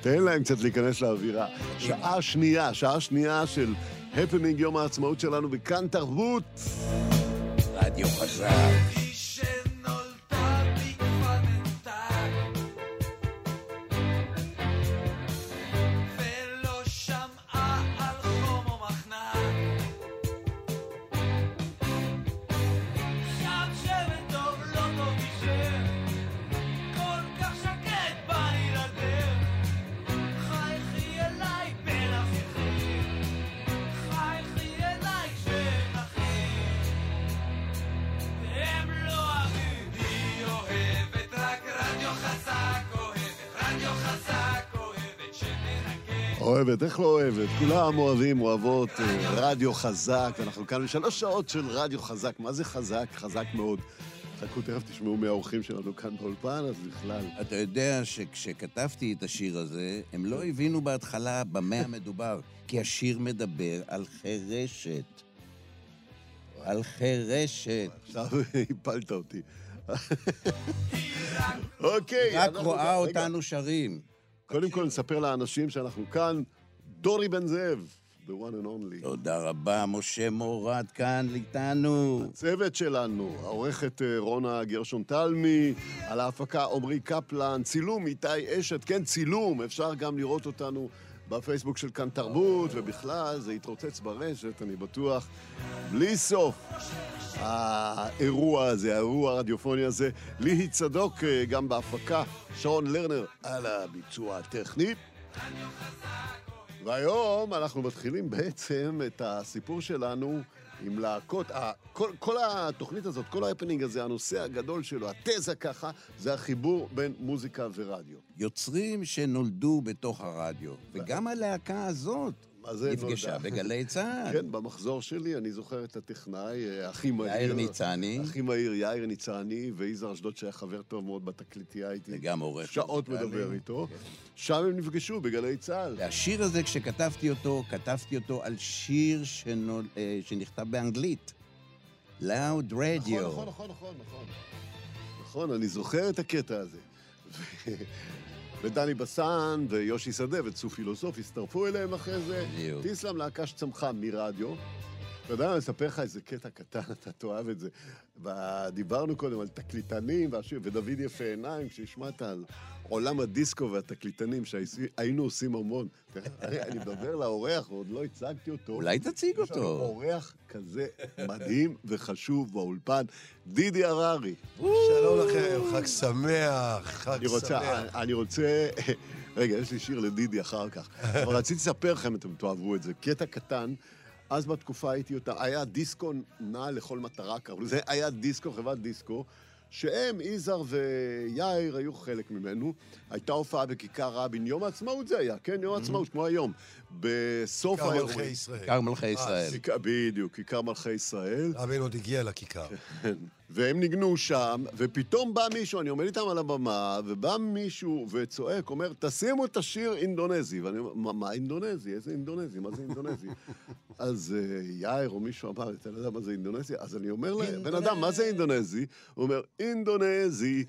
תן להם קצת להיכנס לאווירה. שעה שנייה, שעה שנייה של הפנינג יום העצמאות שלנו בכאן תרבות. רדיו חזק. אוהבת, איך לא אוהבת? כולם אוהבים, אוהבות, אה, רדיו חזק. אנחנו כאן בשלוש שעות של רדיו חזק. מה זה חזק? חזק מאוד. חכו, תכף תשמעו מהאורחים שלנו כאן באולפן, אז בכלל. אתה יודע שכשכתבתי את השיר הזה, הם לא הבינו בהתחלה במה המדובר, כי השיר מדבר על חירשת. על חירשת. עכשיו הפלת אותי. אוקיי. רק רואה אותנו שרים. קודם כל נספר לאנשים שאנחנו כאן. דורי בן זאב, the one and only. תודה רבה, משה מורד כאן איתנו. הצוות שלנו, העורכת אה, רונה גרשון תלמי, על ההפקה עמרי קפלן, צילום איתי אשת, כן, צילום, אפשר גם לראות אותנו בפייסבוק של כאן תרבות, ובכלל זה יתרוצץ ברשת, אני בטוח, בלי סוף. האירוע הזה, האירוע הרדיופוני הזה, ליהי צדוק אה, גם בהפקה, שרון לרנר על הביצוע הטכני. והיום אנחנו מתחילים בעצם את הסיפור שלנו עם להקות. כל, כל התוכנית הזאת, כל ההפנינג הזה, הנושא הגדול שלו, התזה ככה, זה החיבור בין מוזיקה ורדיו. יוצרים שנולדו בתוך הרדיו, וגם הלהקה הזאת נפגשה? בגלי צה"ל. כן, במחזור שלי אני זוכר את הטכנאי אה, הכי מהיר. יאיר ניצני. הכי מהיר, יאיר ניצני, ויזהר אשדוד שהיה חבר טוב מאוד בתקליטייה איתי. וגם עורך שעות. מדבר איתו. שם הם נפגשו בגלי צה"ל. והשיר הזה, כשכתבתי אותו, כתבתי אותו על שיר. אה, שנכתב באנגלית. Loud Radio. נכון, נכון, נכון, נכון. נכון, אני זוכר את הקטע הזה. ודני בסן ויושי שדה וצוף פילוסוף הצטרפו אליהם אחרי זה. בדיוק. טיסלאם להקה שצמחה מרדיו. אתה יודע, אני אספר לך איזה קטע קטן, אתה תאהב את זה. דיברנו קודם על תקליטנים, ודוד יפה עיניים, כשהשמעת על עולם הדיסקו והתקליטנים, שהיינו עושים המון. אני מדבר לאורח, ועוד לא הצגתי אותו. אולי תציג יש לנו אותו. אורח כזה מדהים וחשוב באולפן, דידי הררי. שלום לכם, חג שמח, חג אני רוצה, שמח. אני רוצה, רגע, יש לי שיר לדידי אחר כך, אבל רציתי לספר לכם, אתם תאהבו את זה, קטע קטן. אז בתקופה הייתי אותה, היה דיסקו נע לכל מטרה, קראו לזה, היה דיסקו, חברת דיסקו, שהם, יזהר ויאיר, היו חלק ממנו. הייתה הופעה בכיכר רבין, יום העצמאות זה היה, כן, יום העצמאות, כמו היום. בסוף כיכר האירועים. מלכי ישראל. כיכר מלכי ישראל. כיכר- בדיוק, כיכר מלכי ישראל. רבין עוד הגיע לכיכר. והם ניגנו שם, ופתאום בא מישהו, אני עומד איתם על הבמה, ובא מישהו וצועק, אומר, תשימו את השיר אינדונזי. ואני אומר, מה, מה אינדונזי? איזה אינדונזי? מה זה אינדונזי? אז אה, יאיר או מישהו אמר, אתה לא יודע מה זה In the Navy? אז אני אומר להם, בן אדם, מה זה In the Navy? הוא אומר, In the Navy.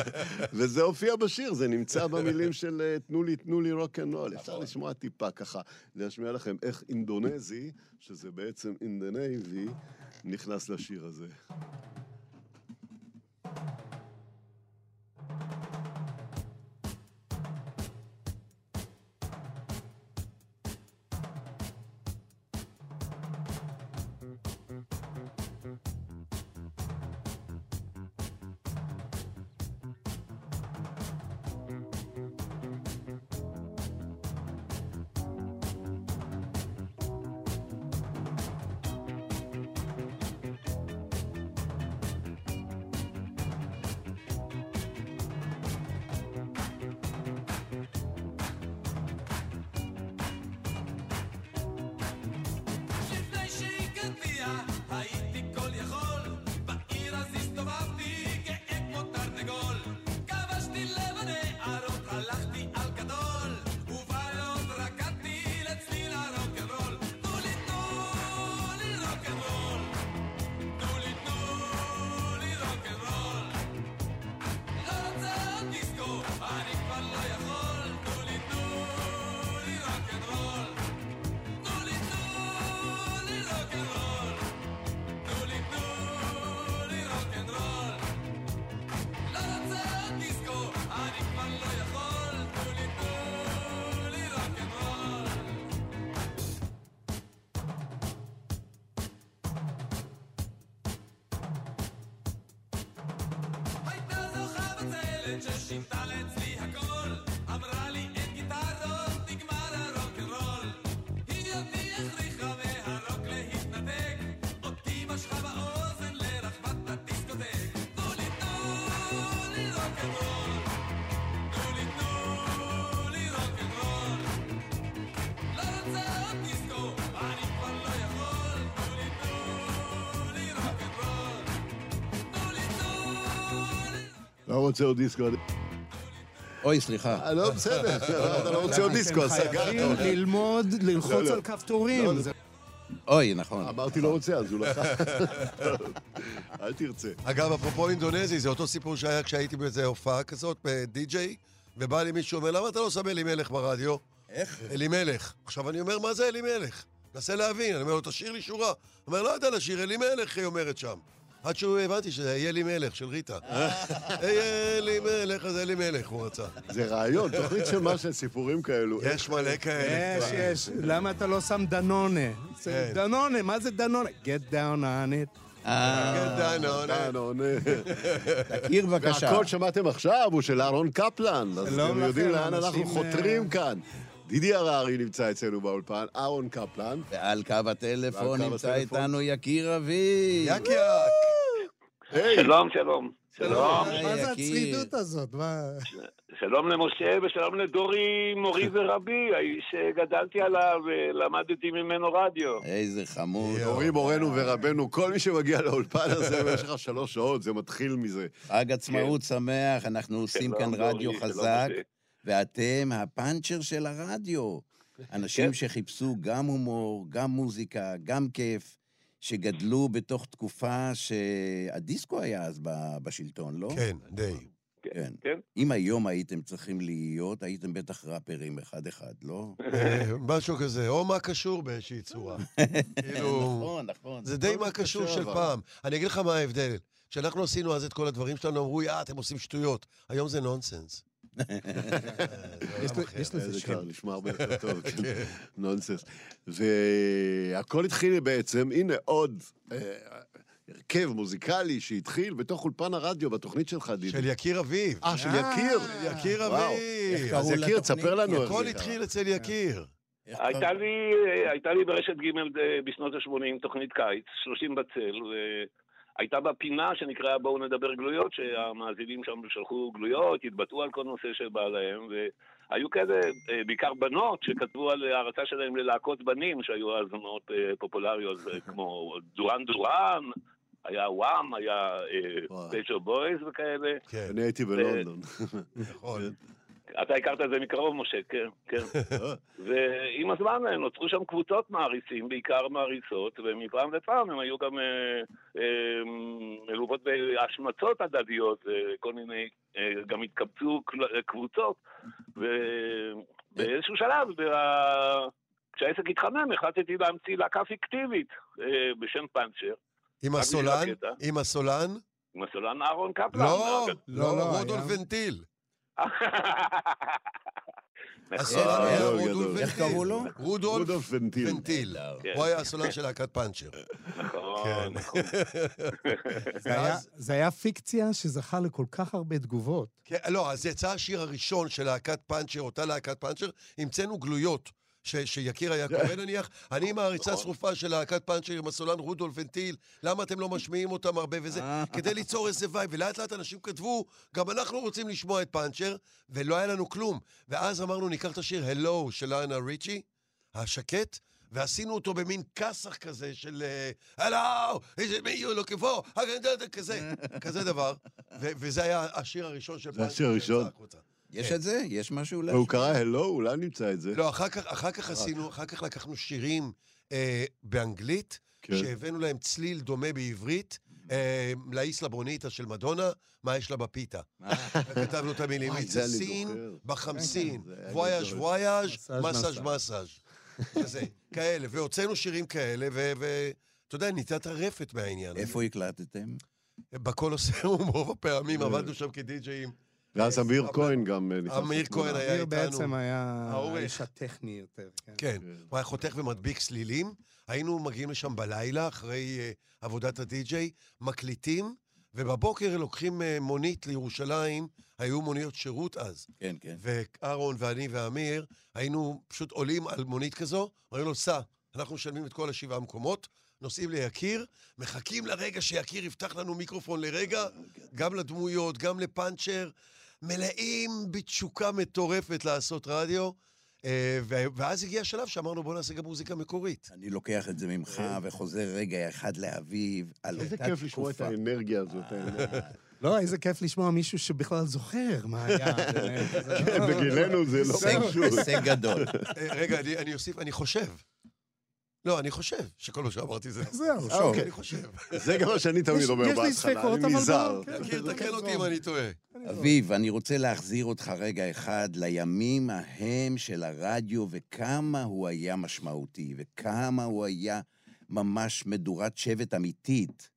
וזה הופיע בשיר, זה נמצא במילים של אה, תנו לי, תנו לי רוק אנד רול. אפשר לשמוע טיפה ככה, להשמיע לכם איך In the Navy, שזה בעצם In the Navy, נכנס לשיר הזה. Thank you. ששינתה אצלי הכל אמרה לי אין גיטרות נגמר הרוקנרול היא אותי הכריחה מהרוק להתנתק אותי משכה באוזן לרחבת הדיסקוטק תנו לי תנו לי רוקנרול תנו לי תנו לי רוקנרול לא רוצה עוד דיסקו אני כבר לא יכול תנו לי תנו לי רוקנרול לא רוצה עוד דיסקו. אוי, סליחה. אה, לא, בסדר, אתה לא רוצה עוד דיסקו, אז אתם סגרת. חייבים ללמוד לא, ללחוץ לא. על כפתורים. לא, אוי, נכון. אמרתי לא רוצה, אז הוא לקח. אל תרצה. אגב, אפרופו אינדונזי, זה אותו סיפור שהיה כשהייתי באיזה הופעה כזאת, בדי-ג'יי, ובא לי מישהו ואומר, למה אתה לא שם אלימלך ברדיו? איך? אלימלך. עכשיו אני אומר, מה זה אלימלך? מנסה להבין, אני אומר לו, תשאיר לי שורה. הוא אומר, לא יודע לשיר, אלימלך, היא אומרת שם. עד שהוא הבנתי שזה יהיה לי מלך של ריטה. יהיה לי מלך, אז אלי מלך, הוא רצה. זה רעיון, תוכנית של מה של סיפורים כאלו. יש מלא כאלה. יש. יש. למה אתה לא שם דנונה? כן. דנונה, מה זה דנונה? get down on it. אה, דנון, אה. תכיר בבקשה. והקול שמעתם עכשיו הוא של אהרון קפלן, אז שלום אתם יודעים לאן אנחנו אנשים, חותרים אה, כאן. דידי הררי נמצא אצלנו באולפן, אהרון קפלן. ועל קו הטלפון נמצא הטלפון. איתנו יקיר אבי. יק יק. שלום, שלום. שלום. מה זה. הצרידות הזאת? שלום למשה ושלום לדורי, מורי ורבי, האיש שגדלתי עליו ולמדתי ממנו רדיו. איזה חמוד. יואו. הורים מורנו ורבנו, כל מי שמגיע לאולפן הזה במשך שלוש שעות, זה מתחיל מזה. חג עצמאות שמח, אנחנו עושים שלום, כאן רדיו חזק. ואתם הפאנצ'ר של הרדיו. אנשים כן. שחיפשו גם הומור, גם מוזיקה, גם כיף, שגדלו בתוך תקופה שהדיסקו היה אז בשלטון, לא? כן, די. כן. כן. אם היום הייתם צריכים להיות, הייתם בטח ראפרים אחד-אחד, לא? אה, משהו כזה, או מה קשור באיזושהי צורה. כאילו, נכון, נכון. זה די כל מה קשור של. פעם. אני אגיד לך מה ההבדל. כשאנחנו עשינו אז את כל הדברים שלנו, אמרו, יא, אתם עושים שטויות. היום זה נונסנס. אה, יש לזה שם. קר, נשמע הרבה יותר טוב, כן. נונסנס. והכל התחיל בעצם, הנה עוד אה, הרכב מוזיקלי שהתחיל בתוך אולפן הרדיו, בתוכנית שלך, דידי. של יקיר אביב. אה, של יקיר. יקיר וואו. אביב. אז יקיר? תספר לנו הכל. התחיל אצל יקיר. הייתה? לי, ברשת ג' אה, בשנות ה-80 תוכנית קיץ, 30 בצל, והייתה בה פינה שנקראה בואו נדבר גלויות, שהמאזינים שם שלחו גלויות, התבטאו על כל נושא שבא להם, והיו כאלה, אה, בעיקר בנות, שכתבו על הערצה שלהם ללהקות בנים, שהיו אז מאוד אה, פופולריות, אה, כמו דורן דורן, היה וואם, היה. פט שופ בויז וכאלה. כן, אני הייתי בלונדון. נכון. אתה הכרת את זה מקרוב, משה, כן, כן. ועם הזמן נוצרו שם קבוצות מעריצים, בעיקר מעריצות, ומפעם לפעם הם היו גם אה, אה, מלוות בהשמצות הדדיות, וכל מיני, אה, גם התקבצו קל- קבוצות, ובאיזשהו שלב, בה- כשהעסק התחמם, החלטתי להמציא להקה פיקטיבית אה, בשם פאנצ'ר, עם הסולן? עם הסולן? עם הסולן אהרון קפלן. לא, לא, לא, לא, רודולף ונטיל. נכון. רודולף גדול. ונטיל. איך קראו לו? רודולף רודולף ונטיל. כן. הוא היה הסולן של להקת פאנצ'ר. נכון, כן. נכון. זה היה- ואז- זה היה פיקציה שזכה לכל כך הרבה תגובות. כן, לא, אז יצא השיר הראשון של להקת פאנצ'ר, אותה להקת פאנצ'ר, המצאנו גלויות. ש- שיקיר היה קורא נניח, אני מעריצה נכון. שרופה של להקת פאנצ'ר עם הסולן רודולף ונטיל, למה אתם לא משמיעים אותם הרבה וזה? אה. כדי ליצור איזה וייב, ולאט לאט אנשים כתבו, גם אנחנו רוצים לשמוע את פאנצ'ר, ולא היה לנו כלום. ואז אמרנו, ניקח את השיר "Hello" של ליונל ריצ'י, השקט, ועשינו אותו במין כסח כזה של "Hello, is it me you're looking for?" כזה, כזה דבר. וזה היה השיר הראשון של זה השיר הראשון. יש את זה? יש משהו והוא קרא הלו, אולי נמצא את זה. לא, אחר כך, אחר כך עשינו, אחר כך לקחנו שירים אה, באנגלית, כן. שהבאנו להם צליל דומה בעברית, אה, לאיסלה בוניטה של מדונה, מה יש לה בפיתה. כתבנו את המילים, זה a אני scene זוכר. בחמסין, כן, וויאז'. וויאז', מסאז', מסאז'. כזה, כאלה, והוצאנו שירים כאלה, ואתה יודע, ניתנה טרפת מהעניין. איפה הקלטתם? בקולוסיאום, רוב הפעמים עבדנו שם כדי-ג'אים. ואז אמיר כהן גם אה, נכנס. אמיר. כהן היה אמיר איתנו. בעצם היה. האיש הטכני יותר. כן. כן, הוא היה חותך ומדביק סלילים, היינו מגיעים לשם בלילה, אחרי עבודת הדי-ג'יי, מקליטים, ובבוקר לוקחים אה, מונית לירושלים, היו מוניות שירות אז. כן, כן. ואהרון ואני ואמיר היינו פשוט עולים על מונית כזו, אומרים לו, סע, אנחנו משלמים את כל השבעה מקומות, נוסעים ליקיר, מחכים לרגע שיקיר יפתח לנו מיקרופון לרגע, גם לדמויות, גם לפאנצ'ר, מלאים בתשוקה מטורפת לעשות רדיו, אה, ואז הגיע השלב שאמרנו, בוא נעשה גם מוזיקה מקורית. אני לוקח את זה ממך וחוזר רגע אחד לאביב, על איזה אותה כיף לשמוע את תקופה. האנרגיה הזאת. האנרגיה. לא, איזה כיף לשמוע מישהו שבכלל זוכר מה היה. כן, לא- בגילנו זה לא פשוט. הישג גדול. אה, רגע, אני אוסיף, אני חושב. לא, אני חושב שכל מה שאמרתי זה... זהו, אה, אוקיי. אני חושב. זה גם מה שאני תמיד אומר יש לי בהתחלה, ספקות, אני אבל נזהר. כן. תקן אותי אם אני טועה. אביב, אני רוצה להחזיר אותך רגע אחד לימים ההם של הרדיו, וכמה הוא היה משמעותי, וכמה הוא היה ממש מדורת שבט אמיתית.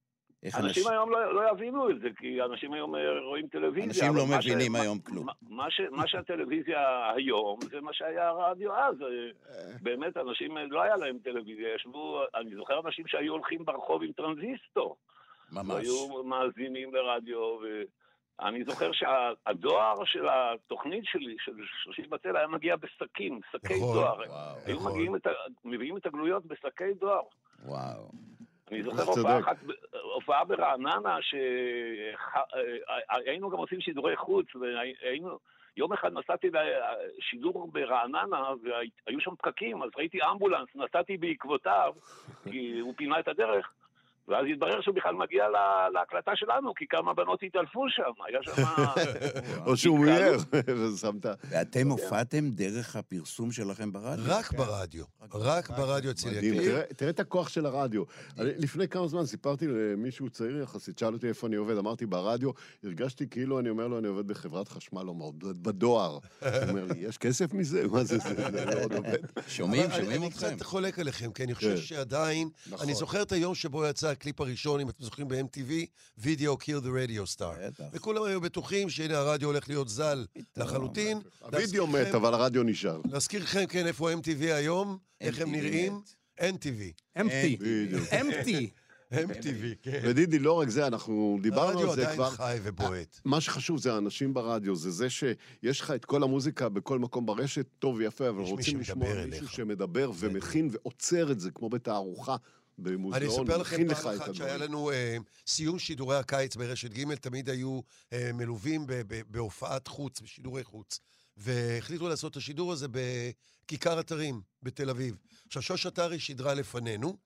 אנשים היום לא, לא יבינו את זה, כי אנשים היום אה, רואים טלוויזיה. אנשים לא מה מבינים מה- היום כלום. מה, מה, ש, מה שהטלוויזיה היום, זה מה שהיה הרדיו אז. אה, באמת, אנשים, אה, לא היה להם טלוויזיה, ישבו, אני זוכר אנשים שהיו הולכים ברחוב עם טרנזיסטור. ממש. היו מאזינים לרדיו, ואני זוכר שהדואר של התוכנית שלי, של 30 בצל, היה מגיע בשקים, שקי נכון. דואר. וואו, היו נכון. מגיעים את. מביאים את הגלויות בשקי דואר. וואו. אני זוכר. הופעה אחת, הופעה ברעננה, שהיינו גם עושים שידורי חוץ, והיינו, יום אחד נסעתי לשידור ברעננה, והיו שם פקקים, אז ראיתי אמבולנס, נסעתי בעקבותיו, כי הוא פינה את הדרך. ואז התברר שהוא בכלל מגיע לה- להקלטה שלנו, כי כמה בנות התעלפו שם, היה שם... או שהוא מיהר, התקהלות. ושמת... ואתם הופעתם דרך הפרסום שלכם ברדיו? רק ברדיו. רק ברדיו אצל יקיר. תראה- תראה את הכוח של הרדיו. אני, לפני כמה זמן סיפרתי למישהו צעיר יחסית, שאל אותי איפה אני עובד, אמרתי ברדיו, הרגשתי כאילו אני אומר לו, אני עובד בחברת חשמל, הוא אמר, בדואר. הוא אומר לי, יש כסף מזה? מה זה, זה זה לא עוד עובד? שומעים, אני- שומעים אני אתכם. קצת חולק עליכם, כי אני חושב כן. שעדיין... נכון. אני זוכר את היום שבו יצא הקליפ הראשון, אם אתם זוכרים ב-MTV, וידאו Kill the Radio Star. וכולם היו בטוחים שהנה הרדיו הולך להיות זל לחלוטין. הווידאו להזכירכם- מת, אבל הרדיו נשאר. להזכירכם, כן, איפה MTV היום, איך הם MTV נראים. NTV. אמפטי. בדיוק. אמפטי. MTV, כן. ודידי, לא רק זה, אנחנו דיברנו הרדיו על זה עדיין כבר. חי ובועט. מה שחשוב זה האנשים ברדיו, זה זה שיש לך את כל המוזיקה בכל מקום ברשת, טוב ויפה, אבל רוצים לשמוע. מישהו שמדבר ומכין ועוצר את זה, כמו בתערוכה אני במוזיאון, אספר לכם פעם אחת שהיה. לנו אה, סיום שידורי הקיץ ברשת ג', תמיד היו אה, מלווים ב- ב- בהופעת חוץ, בשידורי חוץ. והחליטו לעשות את השידור הזה בכיכר אתרים בתל אביב. עכשיו, שוש עטרי שידרה לפנינו,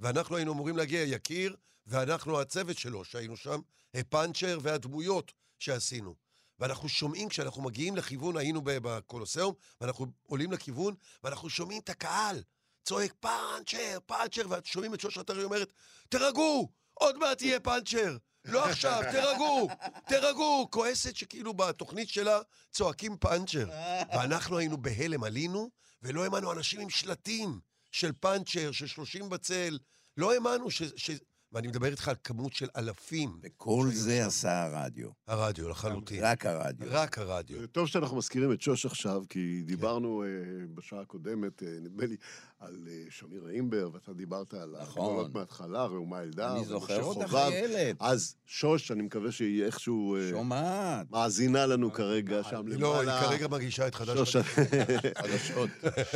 ואנחנו היינו אמורים להגיע, יקיר, ואנחנו הצוות שלו שהיינו שם, אה, פאנצ'ר והדמויות שעשינו. ואנחנו שומעים, כשאנחנו מגיעים לכיוון, היינו בקולוסיאום, ואנחנו עולים לכיוון, ואנחנו שומעים את הקהל צועק פאנצ'ר, פאנצ'ר, ושומעים את שוש עטרי אומרת, תירגעו, עוד מעט יהיה פאנצ'ר. לא עכשיו, תירגעו, תירגעו. כועסת שכאילו בתוכנית שלה צועקים פאנצ'ר. ואנחנו היינו בהלם, עלינו, ולא האמנו, אנשים עם שלטים של פאנצ'ר, של 30 בצל. לא האמנו ש... ש... ואני מדבר איתך על כמות של אלפים, וכל זה עשה הרדיו. הרדיו לחלוטין. רק הרדיו. רק הרדיו. טוב שאנחנו מזכירים את שוש עכשיו, כי דיברנו אה, בשעה הקודמת, אה, נדמה לי, על אה, שמיר אימבר, ואתה דיברת על נכון. הגדולות מההתחלה, ראומה אלדר, אני זוכר אותך חובב. ילד. אז שוש, אני מקווה שהיא איכשהו אה, שומעת. מאזינה לנו כרגע שם היא לא, היא למעלה. כרגע מגישה את חדש שוש-. חדשות.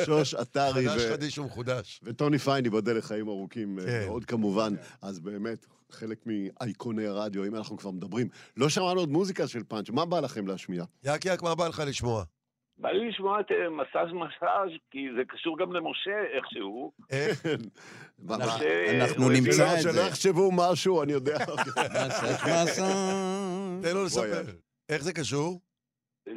שוש עטרי חדש ו- חדיש ומחודש. וטוני פיין, ייבדל לחיים ארוכים כן. מאוד כמובן. אז באמת, חלק מאייקוני הרדיו, אם אנחנו כבר מדברים. לא שמענו עוד מוזיקה של פאנץ', מה בא לכם להשמיע? יק יק, מה בא לך לשמוע? בא לי לשמוע את אה, מסאז' מסאז', כי זה קשור גם למשה איכשהו. איך? אנחנו- הוא נמצא שלא- את שלא זה. יחשבו משהו, אני יודע. מסך מסך. תן לו לספר. איך זה קשור?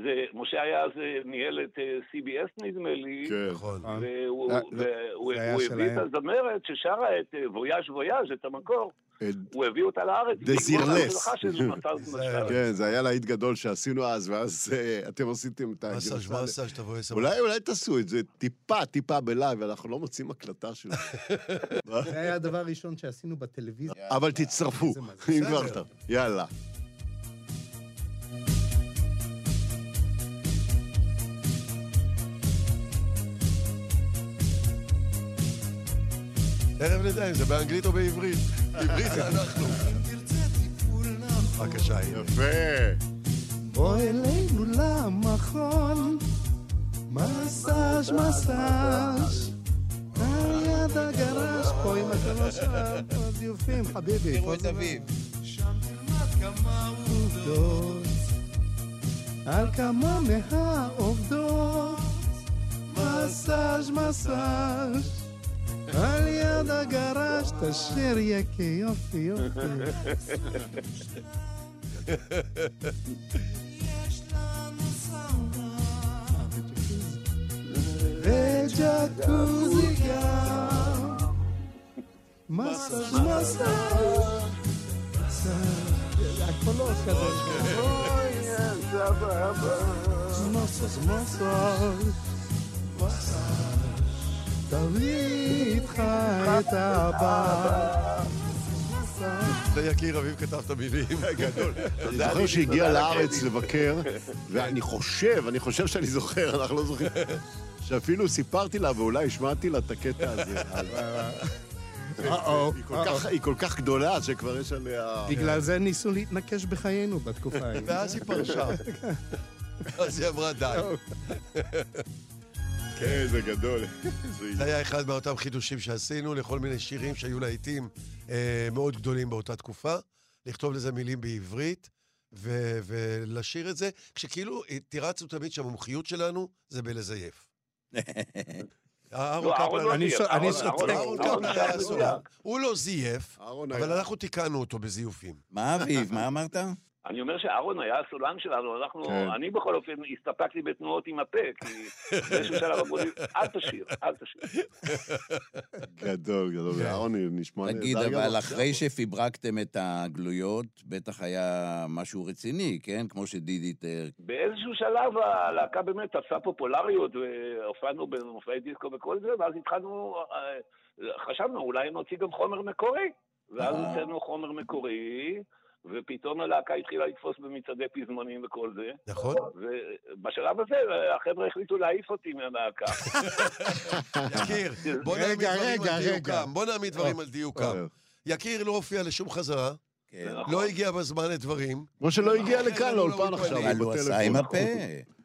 זה, משה היה אז אה, ניהל את אה, CBS נדמה לי, כן. נכון. והוא זה- והוא- הביא את. הזמרת ששרה את אה, וויאז' וויאז', את המקור. אה, הוא הביא אותה לארץ. דזירלס. מסאז' מסאז'. כן, זה היה להיט גדול שעשינו אז, ואז אה, אתם עשיתם את מסאז' הגרסה. מסאז' תבוא עשר. אולי, אולי תעשו את זה טיפה, טיפה בלייב, אנחנו לא מוצאים הקלטה של זה. זה היה הדבר הראשון שעשינו בטלוויזיה. אבל תצטרפו. אם כבר. אתה. יאללה. תכף נדע אם זה באנגלית או בעברית. בעברית זה אנחנו. בבקשה, הנה. יפה. בוא אלינו למכון, מסאז' מסאז', היד הגרש פה עם הגרש הזיופים, חביבי. תראו את אביב. שם תלמד כמה עובדות, על כמה מהעובדות, מסאז' מסאז', על יד הגרש תשאיר יקי יופי יופי. יש לנו סאונה וג'קוזי גם מסאז' מסאז' הקולות כזה מסאז' מסאז' תביא איתך את הבא זה יקיר אביב כתב את המילים. גדול. אני זוכר שהגיע לארץ לבקר, ואני חושב, אני חושב שאני זוכר, אנחנו לא זוכרים, שאפילו סיפרתי לה, ואולי השמעתי לה את הקטע הזה. היא כל כך גדולה, שכבר יש עליה... בגלל זה ניסו להתנקש בחיינו בתקופה ההיא. ואז היא פרשה. אז היא אמרה די. כן, זה גדול. זה היה אחד מאותם חידושים שעשינו לכל מיני שירים שהיו להיטים אה, מאוד גדולים באותה תקופה. לכתוב לזה מילים בעברית ו- ולשיר את זה, כשכאילו אה, תירצנו תמיד שהמומחיות שלנו זה בלזייף. אהרון לא, קפלן- לא אני אני אהרון- אהרון קפלן היה. סולן. הוא לא זייף, אבל. אנחנו תיקנו אותו בזיופים. מה אביב? מה אמרת? אני אומר שאהרון היה הסולן שלנו, אנחנו, כן. אני בכל אופן הסתפקתי בתנועות עם הפה, כי באיזשהו שלב אמרו לי, אל תשיר, אל תשיר. גדול, גדול. אהרון נשמע... תגיד, נהדר גם אבל עכשיו. אחרי שפיברקתם את הגלויות, בטח היה משהו רציני, כן? כמו שדידי תיאר. באיזשהו שלב הלהקה באמת תפסה פופולריות, והופענו במופעי דיסקו וכל זה, ואז התחלנו, אה, חשבנו, אולי נוציא גם חומר מקורי. ואז אה. הוצאנו חומר מקורי, ופתאום הלהקה התחילה לתפוס במצעדי פזמונים וכל זה. נכון? ובשלב הזה החבר'ה החליטו להעיף אותי מהלהקה. יקיר, בוא נעמיד דברים רגע, על. דיוקם. בוא נעמיד דברים על דיוקם. יקיר לא הופיע לשום חזרה, כן. לא הגיע בזמן לדברים. כמו שלא הגיע לכאן זה לאולפן לא עכשיו, אבל הוא עשה עם הפה.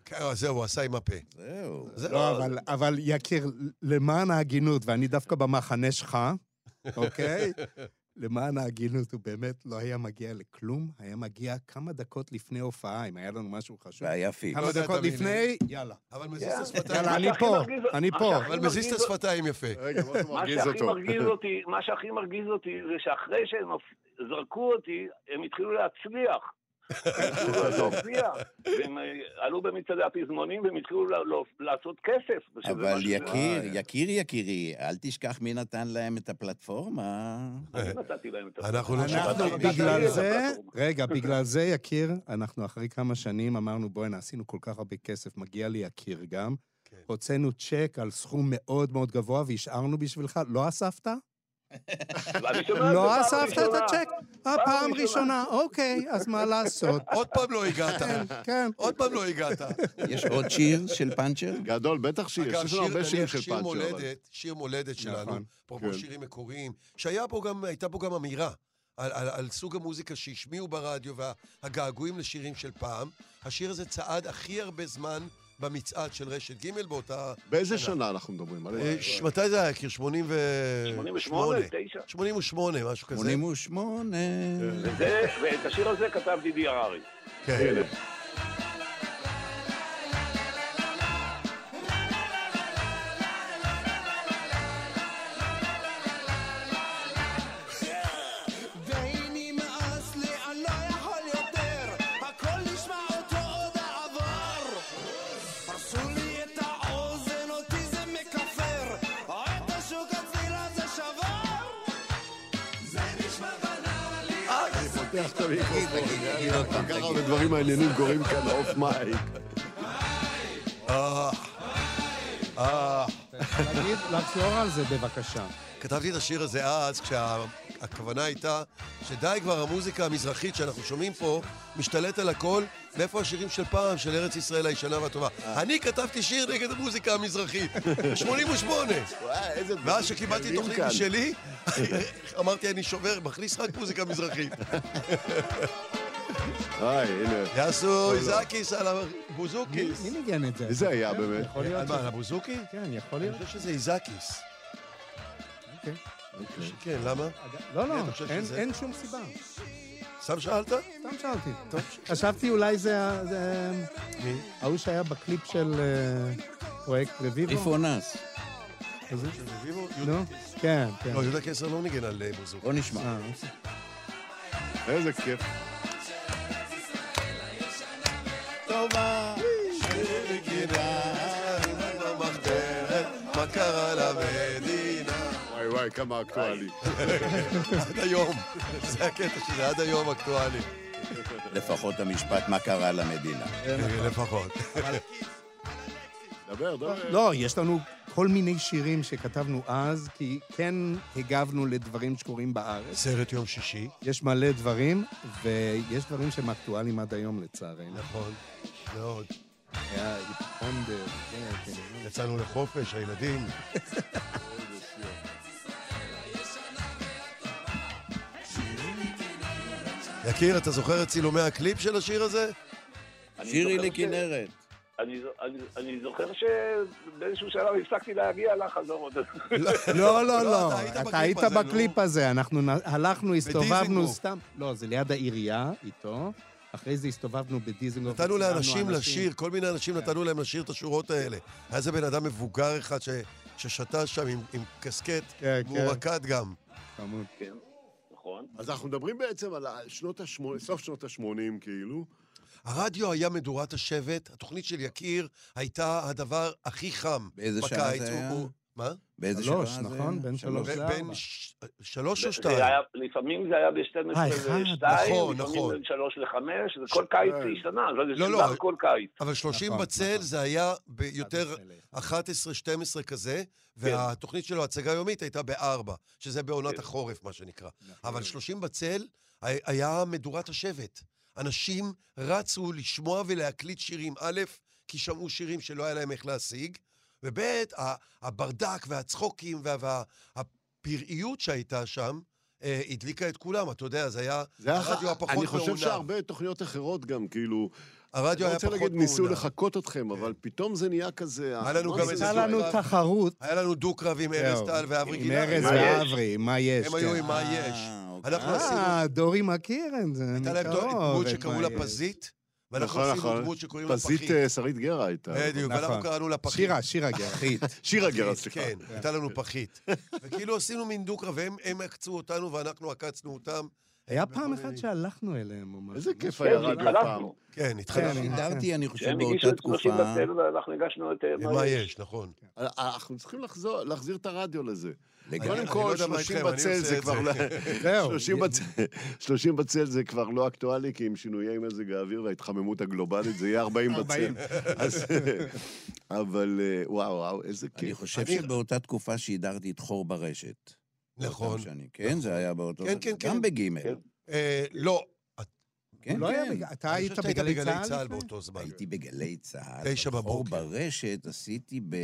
כן, זהו, הוא עשה עם הפה. זהו. זה- לא, אבל, אבל יקיר, למען ההגינות, ואני דווקא במחנה שלך, אוקיי? למען ההגינות, הוא באמת לא היה מגיע לכלום, היה מגיע כמה דקות לפני הופעה, אם היה לנו משהו חשוב. והיה פיק. לא כמה יודע דקות. לפני, יאללה. אבל מזיז את השפתיים. יאללה, אני פה, אני פה. אבל מזיז את השפתיים יפה. רגע, מה שהכי אותו? מרגיז אותי, מה שהכי מרגיז אותי זה שאחרי שהם זרקו אותי, הם התחילו להצליח. להופיע, והם אה, עלו במצעדי הפזמונים והם התחילו לא- לעשות כסף. אבל משהו- יקיר, וואי, יקיר יקירי, אל תשכח מי נתן להם את הפלטפורמה. אני נתתי להם את אנחנו לא אנחנו, שכחנו. בגלל זה, הפלטפורמה. רגע, בגלל זה, יקיר, אנחנו אחרי כמה שנים אמרנו, בוא'נה, עשינו כל כך הרבה כסף, מגיע לי יקיר גם. כן. הוצאנו צ'ק על סכום מאוד מאוד גבוה והשארנו בשבילך, לא אספת? לא אספת את. הצ'ק? אה, פעם פעם ראשונה. אוקיי, אז מה לעשות? עוד פעם לא הגעת. כן. עוד פעם לא הגעת. יש עוד שיר של פאנצ'ר? גדול, בטח שיש, אגב, יש לנו הרבה שיר, שירים של שיר פאנצ'ר. שיר מולדת שלנו, נכון, אפרופו כן. שירים מקוריים, שהיה בו גם, אמירה. על, על, על סוג המוזיקה שהשמיעו ברדיו והגעגועים לשירים של פעם. השיר הזה צעד הכי הרבה זמן במצעד של רשת ג' באותה... באיזה שנה אנחנו מדברים? על אה, מתי זה היה, יקיר? 88? 88, 9. 88, משהו כזה. 88. וזה- ואת השיר הזה כתב דידי הררי. כן. תגיד. הרבה דברים מעניינים קורים כאן אוף מייק. אה, אה. תגיד, לחזור על זה בבקשה. כתבתי את השיר הזה אז, כשהכוונה הייתה שדי כבר המוזיקה המזרחית שאנחנו שומעים פה משתלט על הכל, מאיפה השירים של פעם, של ארץ ישראל הישנה והטובה. אני כתבתי שיר נגד המוזיקה המזרחית, 88. וואי, איזה דברים ואז שקיבלתי קלים תוכנית כאן. משלי, אמרתי, אני שובר, מכניס רק מוזיקה מזרחית. היי, הנה. יעשו איזקיס על הבוזוקיס. מי ניגן את זה? מי זה היה באמת? יכול להיות. מה, על הבוזוקי? כן, יכול אני להיות. חושב שזה איזקיס. אוקיי. כן, למה? לא, לא, אין- שום סיבה. סתם שאלת? סתם שאלתי. טוב. חשבתי אולי זה מי? ההוא שהיה בקליפ של אה, פרויקט רביבו. ריפונס. איזה? רביבו? נו, כן, כן. לא, יהודה קיסר לא ניגן על אה, בוזוקי. בוא נשמע. אה, איזה כיף. טובה. מה קרה למדינה? וואי וואי, כמה אקטואלי. עד היום. זה הקטע שזה עד היום אקטואלי. לפחות המשפט מה קרה למדינה. לפחות. דבר, דבר. לא, יש לנו כל מיני שירים שכתבנו אז, כי כן הגבנו לדברים שקורים בארץ. סרט יום שישי. יש מלא דברים, ויש דברים שהם אקטואליים עד היום לצערנו. נכון. מאוד. היה ב... כן, כן. יצאנו לחופש, הילדים. יקיר, אתה זוכר את צילומי הקליפ של השיר הזה? שירי לכנרת. אני זו- אני- אני זוכר שבאיזשהו שלב הפסקתי להגיע לחזור. לא, לא, לא, אתה היית אתה בקליפ היית הזה. בקליפ הזה, אנחנו הלכנו, הסתובבנו. סתם. לא, זה ליד העירייה איתו, אחרי זה הסתובבנו בדיזנגוף. נתנו לאנשים אנשים. לשיר, כל מיני אנשים כן. נתנו להם לשיר את השורות האלה. היה איזה בן אדם מבוגר אחד ששתה שם עם- קסקט, כן, והוא כן. רקד גם. חמוד. כן, נכון. אז אנחנו מדברים בעצם על שנות ה-80, סוף שנות ה-80, כאילו. הרדיו היה מדורת השבט, התוכנית של יקיר הייתה הדבר הכי חם באיזה שעה בקיץ. זה הוא- היה? הוא- מה? באיזה שלוש, שעה זה? נכון? בין שלוש לארבע. בין שלוש או זה שתיים? לפעמים זה היה ב-12 אה, אחד, ו-2, נכון, לפעמים נכון. בין 3 ל-5, זה כל קיץ זה השתנה, זה לא, לא. שודר כל קיץ. אבל 30 נכון, בצל. זה היה ביותר 11 ל- 11-12 כזה, כן. והתוכנית שלו, הצגה יומית, הייתה בארבע, שזה בעונת החורף, מה שנקרא. אבל 30 בצל הי- היה מדורת השבט. אנשים רצו לשמוע ולהקליט שירים, א', כי שמעו שירים שלא היה להם איך להשיג, וב', הברדק והצחוקים וה- והפראיות שהייתה שם, אה, הדליקה את כולם, אתה יודע, זה היה זה. הרדיו הפחות אני חושב מעונב. שהרבה תוכניות אחרות גם, כאילו... הרדיו היה רוצה פחות להגיד ניסו. לחקות אתכם, אבל פתאום זה נהיה כזה... היה לנו מה גם זה? איזה הייתה לנו. תחרות. היה לנו דו-קרב עם ארז טל ואברי עם גלעד. ארז מה יש? ואברי, מה יש? הם היו כן. עם מה יש. אה, אוקיי. אנחנו עשינו... אה, דורי מכיר את זה, הייתה להם דמות שקראו לה. פזית, ואנחנו נכון, עשינו נכון. דמות שקוראים לה פזית פחית. אה, שרית גרה הייתה. בדיוק, ואנחנו נכון. קראנו לה פחית. שירה, שירה גרחית. שירה גרה, סליחה. כן, הייתה לנו פחית. וכאילו עשינו מין דו-קרב, והם הם עקצו אותנו ואנחנו עקצנו אותם. היה פעם אחת שהלכנו אליהם או משהו. איזה כיף משהו. היה כן, רדיו פעם. התחלפנו. כן, התחלנו. כן. שידרתי, אני חושב, שהם הגישו באותה את 30 תקופה. בצל ואנחנו הגשנו את אה, מה יש, נכון. אה, אנחנו צריכים להחזיר את הרדיו לזה. קודם לא כל, יודע מה 30 איתכם, אני בצל זה את כבר... לא- זהו. 30 בצל- 30 בצל זה כבר לא אקטואלי, כי עם שינויי מזג האוויר וההתחממות הגלובלית זה יהיה 40 בצל. 40. אז- אבל אה, וואו, וואו, איזה אני כיף. חושב אני- שבאותה תקופה שידרתי את חור ברשת. נכון. באותם שנים. כן, זה היה באותו... כן, כן, כן. גם בגימל. כן. אה, לא, כן, לא היה כן. בג- אתה היית בגלי בגלי צה"ל? צה"ל? באותו זמן. הייתי בגלי צה"ל. תשע בבוקר. ברשת עשיתי ב...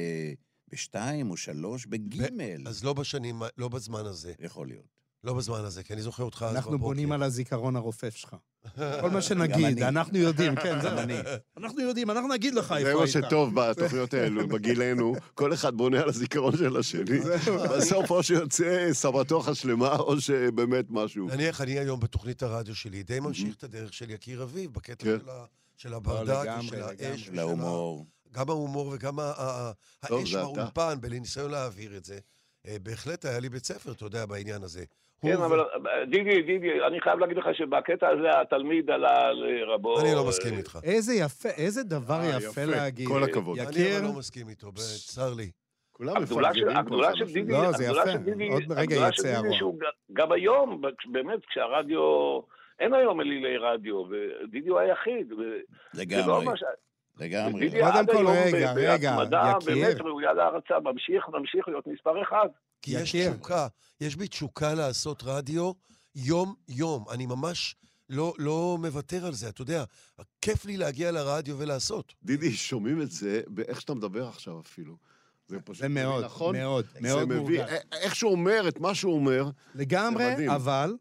בשתיים או שלוש בגימל. אז לא בשנים, לא בזמן הזה. יכול להיות. לא בזמן הזה, כי אני זוכר אותך אז בבוקר. אנחנו בונים על הזיכרון הרופף שלך. כל מה שנגיד. אנחנו יודעים, כן. גם אני. אנחנו יודעים, אנחנו נגיד לך זה איפה מה היית. שטוב בתוכניות האלו, בגילנו, כל אחד בונה על הזיכרון של השני. בסוף או שיוצא סבתוכה שלמה, או שבאמת משהו. נניח, אני היום בתוכנית הרדיו שלי די ממשיך את הדרך של יקיר אביב, בקטע כן. של של הברדק לגמרי. האש. ושל ה- להומור. גם ההומור וגם האש זה. באולפן, בניסיון להעביר את זה. אה, בהחלט היה לי בית ספר, אתה יודע, בעניין הזה. כן, אבל אה, דידי, דידי, אני חייב להגיד לך שבקטע הזה התלמיד עלה לרבו. אני לא אה, מסכים איתך. איזה יפה, איזה דבר אה, יפה. להגיד. כל הכבוד. אני יקיר, לא מסכים איתו, צר לי. כולם הגדולה של- מפרגנים פה הגדולה של. דידי, לא, זה הגדולה יפה. של דידי, עוד רגע הגדולה יצא של דידי הרוע. שהוא גם היום, באמת, כשהרדיו, אין היום אלילי רדיו, ודידי הוא היחיד. לא לגמרי. לגמרי. קודם כל, רגע, רגע, בהתמדה יקיר. באמת ראויה להערצה, ממשיך, ממשיך להיות מספר אחד. כי יש יקיר. תשוקה, יש בי תשוקה לעשות רדיו יום-יום. אני ממש לא, לא מוותר על זה, אתה יודע. כיף לי להגיע לרדיו ולעשות. דידי, שומעים את זה באיך שאתה מדבר עכשיו אפילו. זה פשוט... זה מאוד, נכון? מאוד, זה מאוד מביא, מורגש. א- איך שהוא אומר את מה שהוא אומר, לגמרי, זה מדהים. אבל,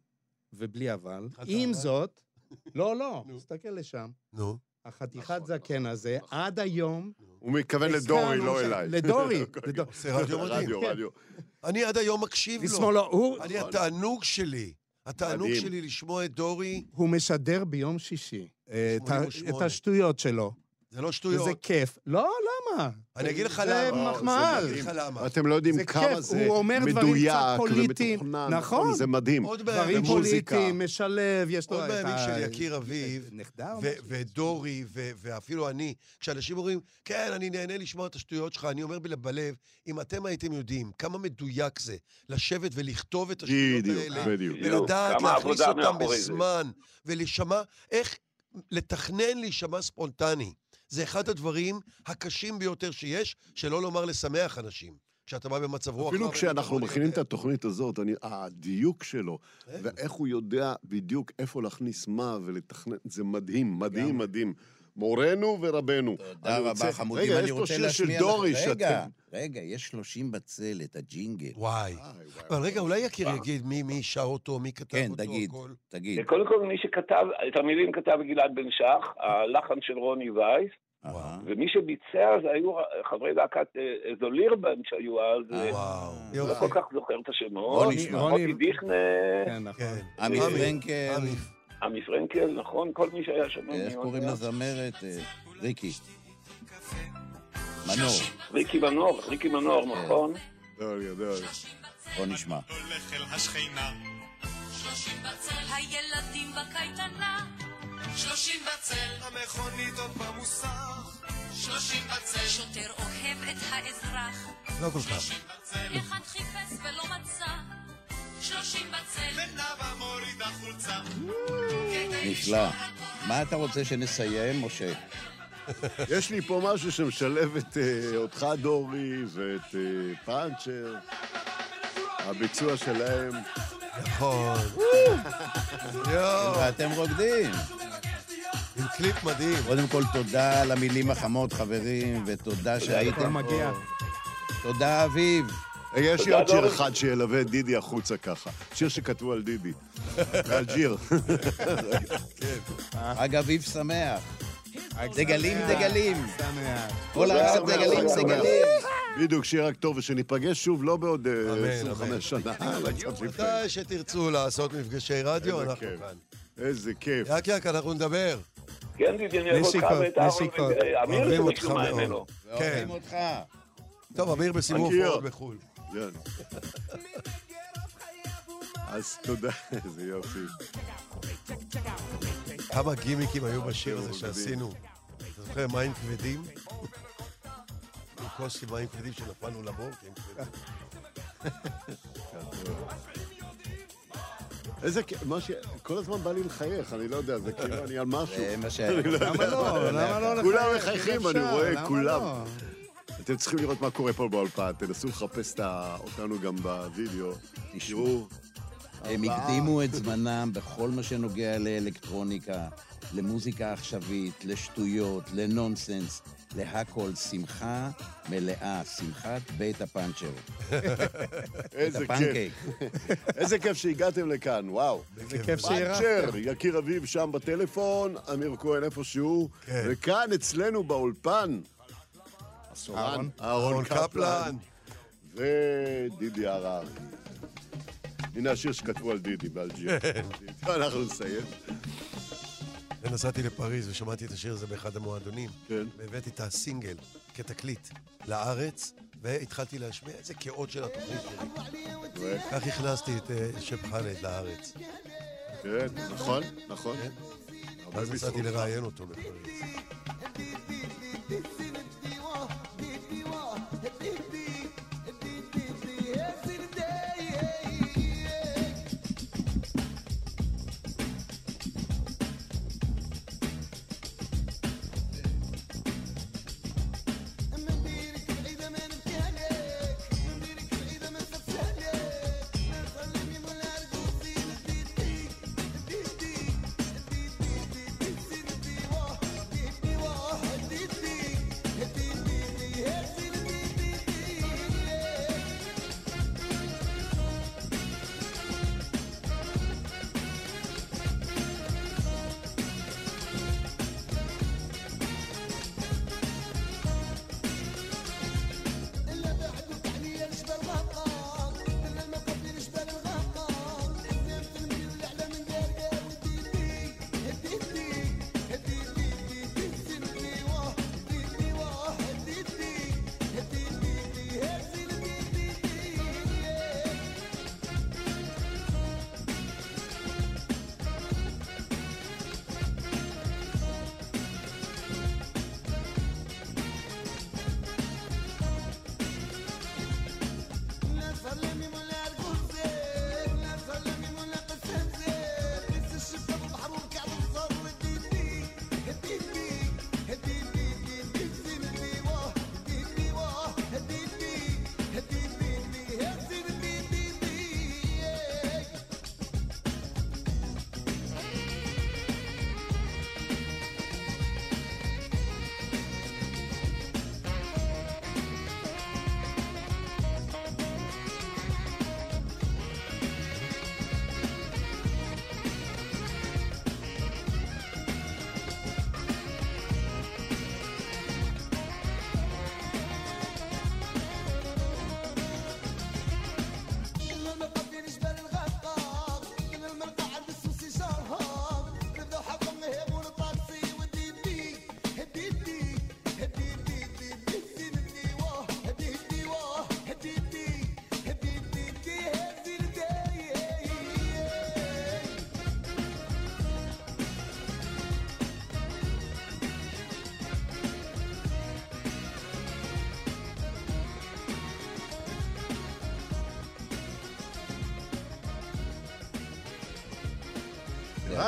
ובלי אבל, עם? זאת, לא, לא, תסתכל לשם. נו. החתיכת נכון, זקן הזה, נכון. עד היום... הוא מתכוון לדורי, לא אליי. לדורי, לדור- עושה רדיו מדהים. רדיו, כן. רדיו. אני עד היום מקשיב לו. לשמאלו, הוא- אני, התענוג שלי, התענוג מדהים. שלי לשמוע את דורי, הוא משדר ביום שישי את ה- 88. את השטויות שלו. זה לא שטויות. וזה כיף. לא, למה? אני אגיד לך זה למה. מחמאה. אני אגיד לך למה. אתם לא יודעים זה כמה זה הוא אומר דברים קצת מדויק פוליטיים. ומתוכנן. נכון. זה מדהים. עוד דברים. פוליטיים, משלב, יש לו עוד בימים. של יקיר אביב, נחדר? ו- ודורי, ו- ואפילו אני, כשאנשים אומרים, כן, אני נהנה לשמוע את השטויות שלך, אני אומר בל- בלב, אם אתם הייתם יודעים כמה מדויק זה לשבת ולכתוב את השטויות האלה. ולדעת להכניס אותם זה. בזמן, ולהישמע, איך לתכנן להישמע ספונטני. זה אחד הדברים הקשים ביותר שיש, שלא לומר לשמח אנשים. כשאתה בא במצב רוח... אפילו כשאנחנו מכינים את. התוכנית הזאת, אני, הדיוק שלו, כן. ואיך הוא יודע בדיוק איפה להכניס מה ולתכנן, זה מדהים, מדהים, מדהים. מורנו ורבנו. תודה רבה, רוצה- חמודים. רגע, אני יש פה רוצה שיר של דורי לך... רגע, שאתם... רגע, יש 30 בצל, את הג'ינגל. וואי. אבל רגע, אולי יקיר יגיד מי מי שר אותו, מי כתב כן, אותו, תגיד, הכל. תגיד. קודם כל, מי שכתב, את המילים כתב גלעד בן שח, הלחן של רוני וייס. ומי שביצע זה היו חברי להקת אה, זולירבן שהיו אז, אה, וואו. לא. כל כך זוכר את השמות, רוני דיכנה, כן, נכון. כן. עמי. פרנקל, עמי. פרנקל, נכון? כל מי שהיה שם. איך מי קוראים? לזמרת? אה, ריקי. מנור. ריקי מנור, ריקי מנור, כן. נכון? דורי, דורי. בוא נשמע. הולך אל השכינה. שלושים בצל הילדים בקייטנה שלושים בצל המכונית עוד במוסך. שלושים בצל שוטר אוהב את האזרח לא כל כך. אחד חיפש ולא מצא נפלא. מה אתה רוצה שנסיים, משה? יש לי פה משהו שמשלב את אה, אותך, דורי, ואת אה, פאנצ'ר. הביצוע שלהם. נכון. ואתם רוקדים. עם קליפ מדהים. קודם כל, תודה על המילים החמות, חברים, ותודה שהייתם פה. תודה, אביב. יש לי עוד שיר דורי. אחד שילווה את דידי החוצה ככה. שיר שכתבו על דידי. חג אביב שמח. חג דגלים, שמח. דגלים. שמח. כל הארץ דגלים. דגלים. בדיוק, שיהיה רק טוב, ושניפגש שוב לא בעוד אה, אמן, 25 אמן. שנה. לפני. מתי שתרצו לעשות מפגשי רדיו, אנחנו. כאן. איזה כיף. יק יק, אנחנו נדבר. כן, דידי, אני אוהב אותך ואת אהרון. ואמיר אוהבים אותך מאוד. כן. אוהבים אותך. טוב, אמיר בסיבוב. הופעות בחו"ל. כן. אז תודה, איזה יופי. כמה גימיקים היו בשיר הזה. שעשינו. אתה זוכר מים כבדים? עם כוס עם מים כבדים שנפלנו לבור, כי הם כבדים. איזה כיף, מה ש... כל הזמן בא לי לחייך, אני לא יודע, זה כאילו אני על משהו. זה מה ש... למה לא? למה לא לחייך? כולם מחייכים, אני אפשר, רואה, למה כולם. אתם צריכים לראות מה קורה פה באולפן, תנסו לחפש אותנו גם בווידאו. תראו, הם הקדימו את זמנם בכל מה שנוגע לאלקטרוניקה, למוזיקה עכשווית, לשטויות, לנונסנס, להכל. שמחה מלאה, שמחת בית הפאנצ'ר. איזה כיף. איזה כיף שהגעתם לכאן, וואו. איזה כיף שאירחתם. פאנצ'ר, יקיר אביב שם בטלפון, אמיר כהן איפשהו, כן. וכאן אצלנו באולפן, הסורן, אהרון. קפלן. ודידי הררי. הנה השיר שכתבו על דידי באלג'יר. אנחנו נסיים. ונסעתי לפריז ושמעתי את השיר הזה באחד המועדונים. כן. והבאתי את הסינגל כתקליט לארץ, והתחלתי להשמיע איזה כאות של התוכנית שלי. כך הכנסתי את אה, שב חאלד לארץ. כן, נכון, נכון. כן. ואז נסעתי. לראיין אותו בפריז.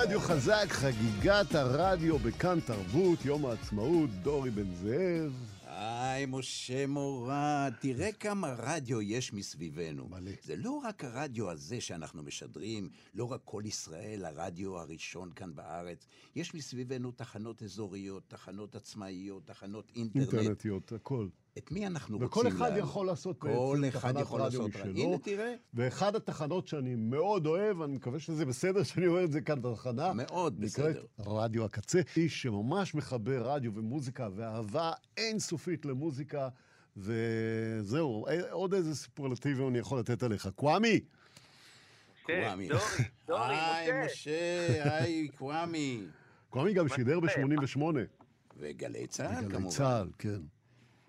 רדיו חזק, חגיגת הרדיו בכאן תרבות, יום העצמאות, דורי בן זאב. היי, משה מורד, תראה כמה רדיו יש מסביבנו. מלא. זה לא רק הרדיו הזה שאנחנו משדרים, לא רק כל ישראל, הרדיו הראשון כאן בארץ. יש מסביבנו תחנות אזוריות, תחנות עצמאיות, תחנות אינטרנט. אינטרנטיות, הכל. את מי אנחנו רוצים וכל אחד? יכול לעשות כל בעצם אחד תחנת יכול רדיו. משלו. הנה, תראה. ואחד התחנות שאני מאוד אוהב, אני מקווה שזה בסדר שאני אומר את זה כאן בתחנה, מאוד נקראת בסדר. רדיו הקצה, איש שממש מחבר רדיו ומוזיקה ואהבה אינסופית למוזיקה, וזהו, אה, עוד איזה סופרלטיבי אני יכול לתת עליך. קוואמי! קוואמי. דורי, דורי, היי, משה. משה, היי, קוואמי. קוואמי גם שידר ב-88. וגלי צה"ל, גלי כמובן. צה"ל, כן.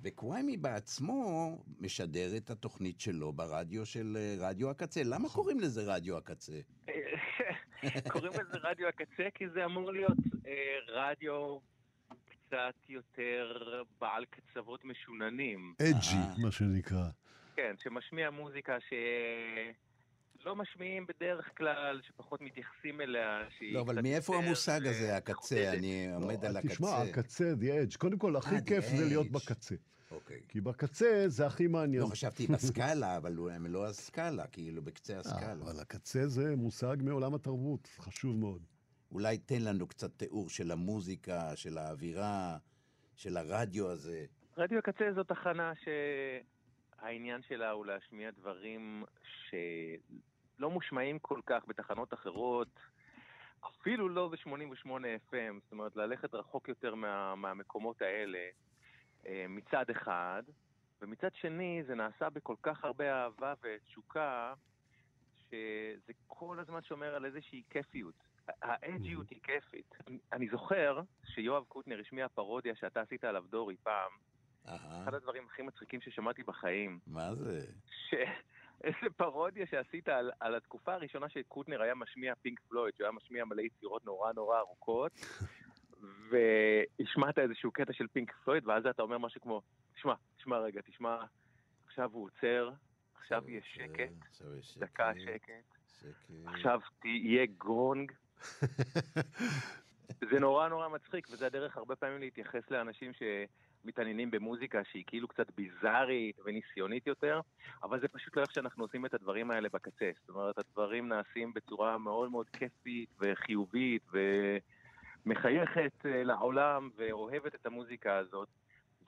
וקוואמי בעצמו משדר את התוכנית שלו ברדיו של אה, רדיו הקצה. למה קוראים לזה רדיו הקצה? קוראים לזה רדיו הקצה כי זה אמור להיות אה, רדיו קצת יותר בעל קצוות משוננים. אג'י, אה. מה שנקרא. כן, שמשמיע מוזיקה שלא משמיעים בדרך כלל, שפחות מתייחסים אליה, שהיא לא, אבל מאיפה יותר, המושג אה, הזה, הקצה? אני עומד לא, על הקצה. תשמע, הקצה, the edge. קודם כל, הכי כיף זה להיות. בקצה. אוקיי. כי בקצה זה הכי מעניין. לא, חשבתי בסקאלה, אבל הוא- הם לא הסקאלה, כאילו בקצה אה, הסקאלה. אבל הקצה זה מושג מעולם התרבות, חשוב מאוד. אולי תן לנו קצת תיאור של המוזיקה, של האווירה, של הרדיו הזה. רדיו הקצה זו תחנה שהעניין שלה הוא להשמיע דברים שלא מושמעים כל כך בתחנות אחרות, אפילו לא ב-88 FM, זאת אומרת ללכת רחוק יותר מה, מהמקומות האלה מצד אחד, ומצד שני זה נעשה בכל כך הרבה אהבה ותשוקה, שזה כל הזמן שומר על איזושהי כיפיות. האג'יות היא כיפית. אני זוכר שיואב קוטנר השמיע פרודיה שאתה עשית עליו דורי פעם, אחד הדברים הכי מצחיקים ששמעתי בחיים, מה זה? ש... איזה פרודיה שעשית על, על התקופה הראשונה שקוטנר היה משמיע פינק פלויד, שהוא היה משמיע מלא יצירות נורא נורא ארוכות, והשמעת איזשהו קטע של פינק פלויד, ואז אתה אומר משהו כמו, תשמע, תשמע רגע, תשמע, עכשיו הוא עוצר, עכשיו יהיה שקט. דקה שקט. עכשיו תהיה גונג. זה נורא נורא מצחיק, וזה הדרך הרבה פעמים להתייחס לאנשים שמתעניינים במוזיקה שהיא כאילו קצת ביזארית וניסיונית יותר, אבל זה פשוט לא איך שאנחנו עושים את הדברים האלה בקצה. זאת אומרת, הדברים נעשים בצורה מאוד מאוד כיפית וחיובית ומחייכת אה, לעולם ואוהבת את המוזיקה הזאת.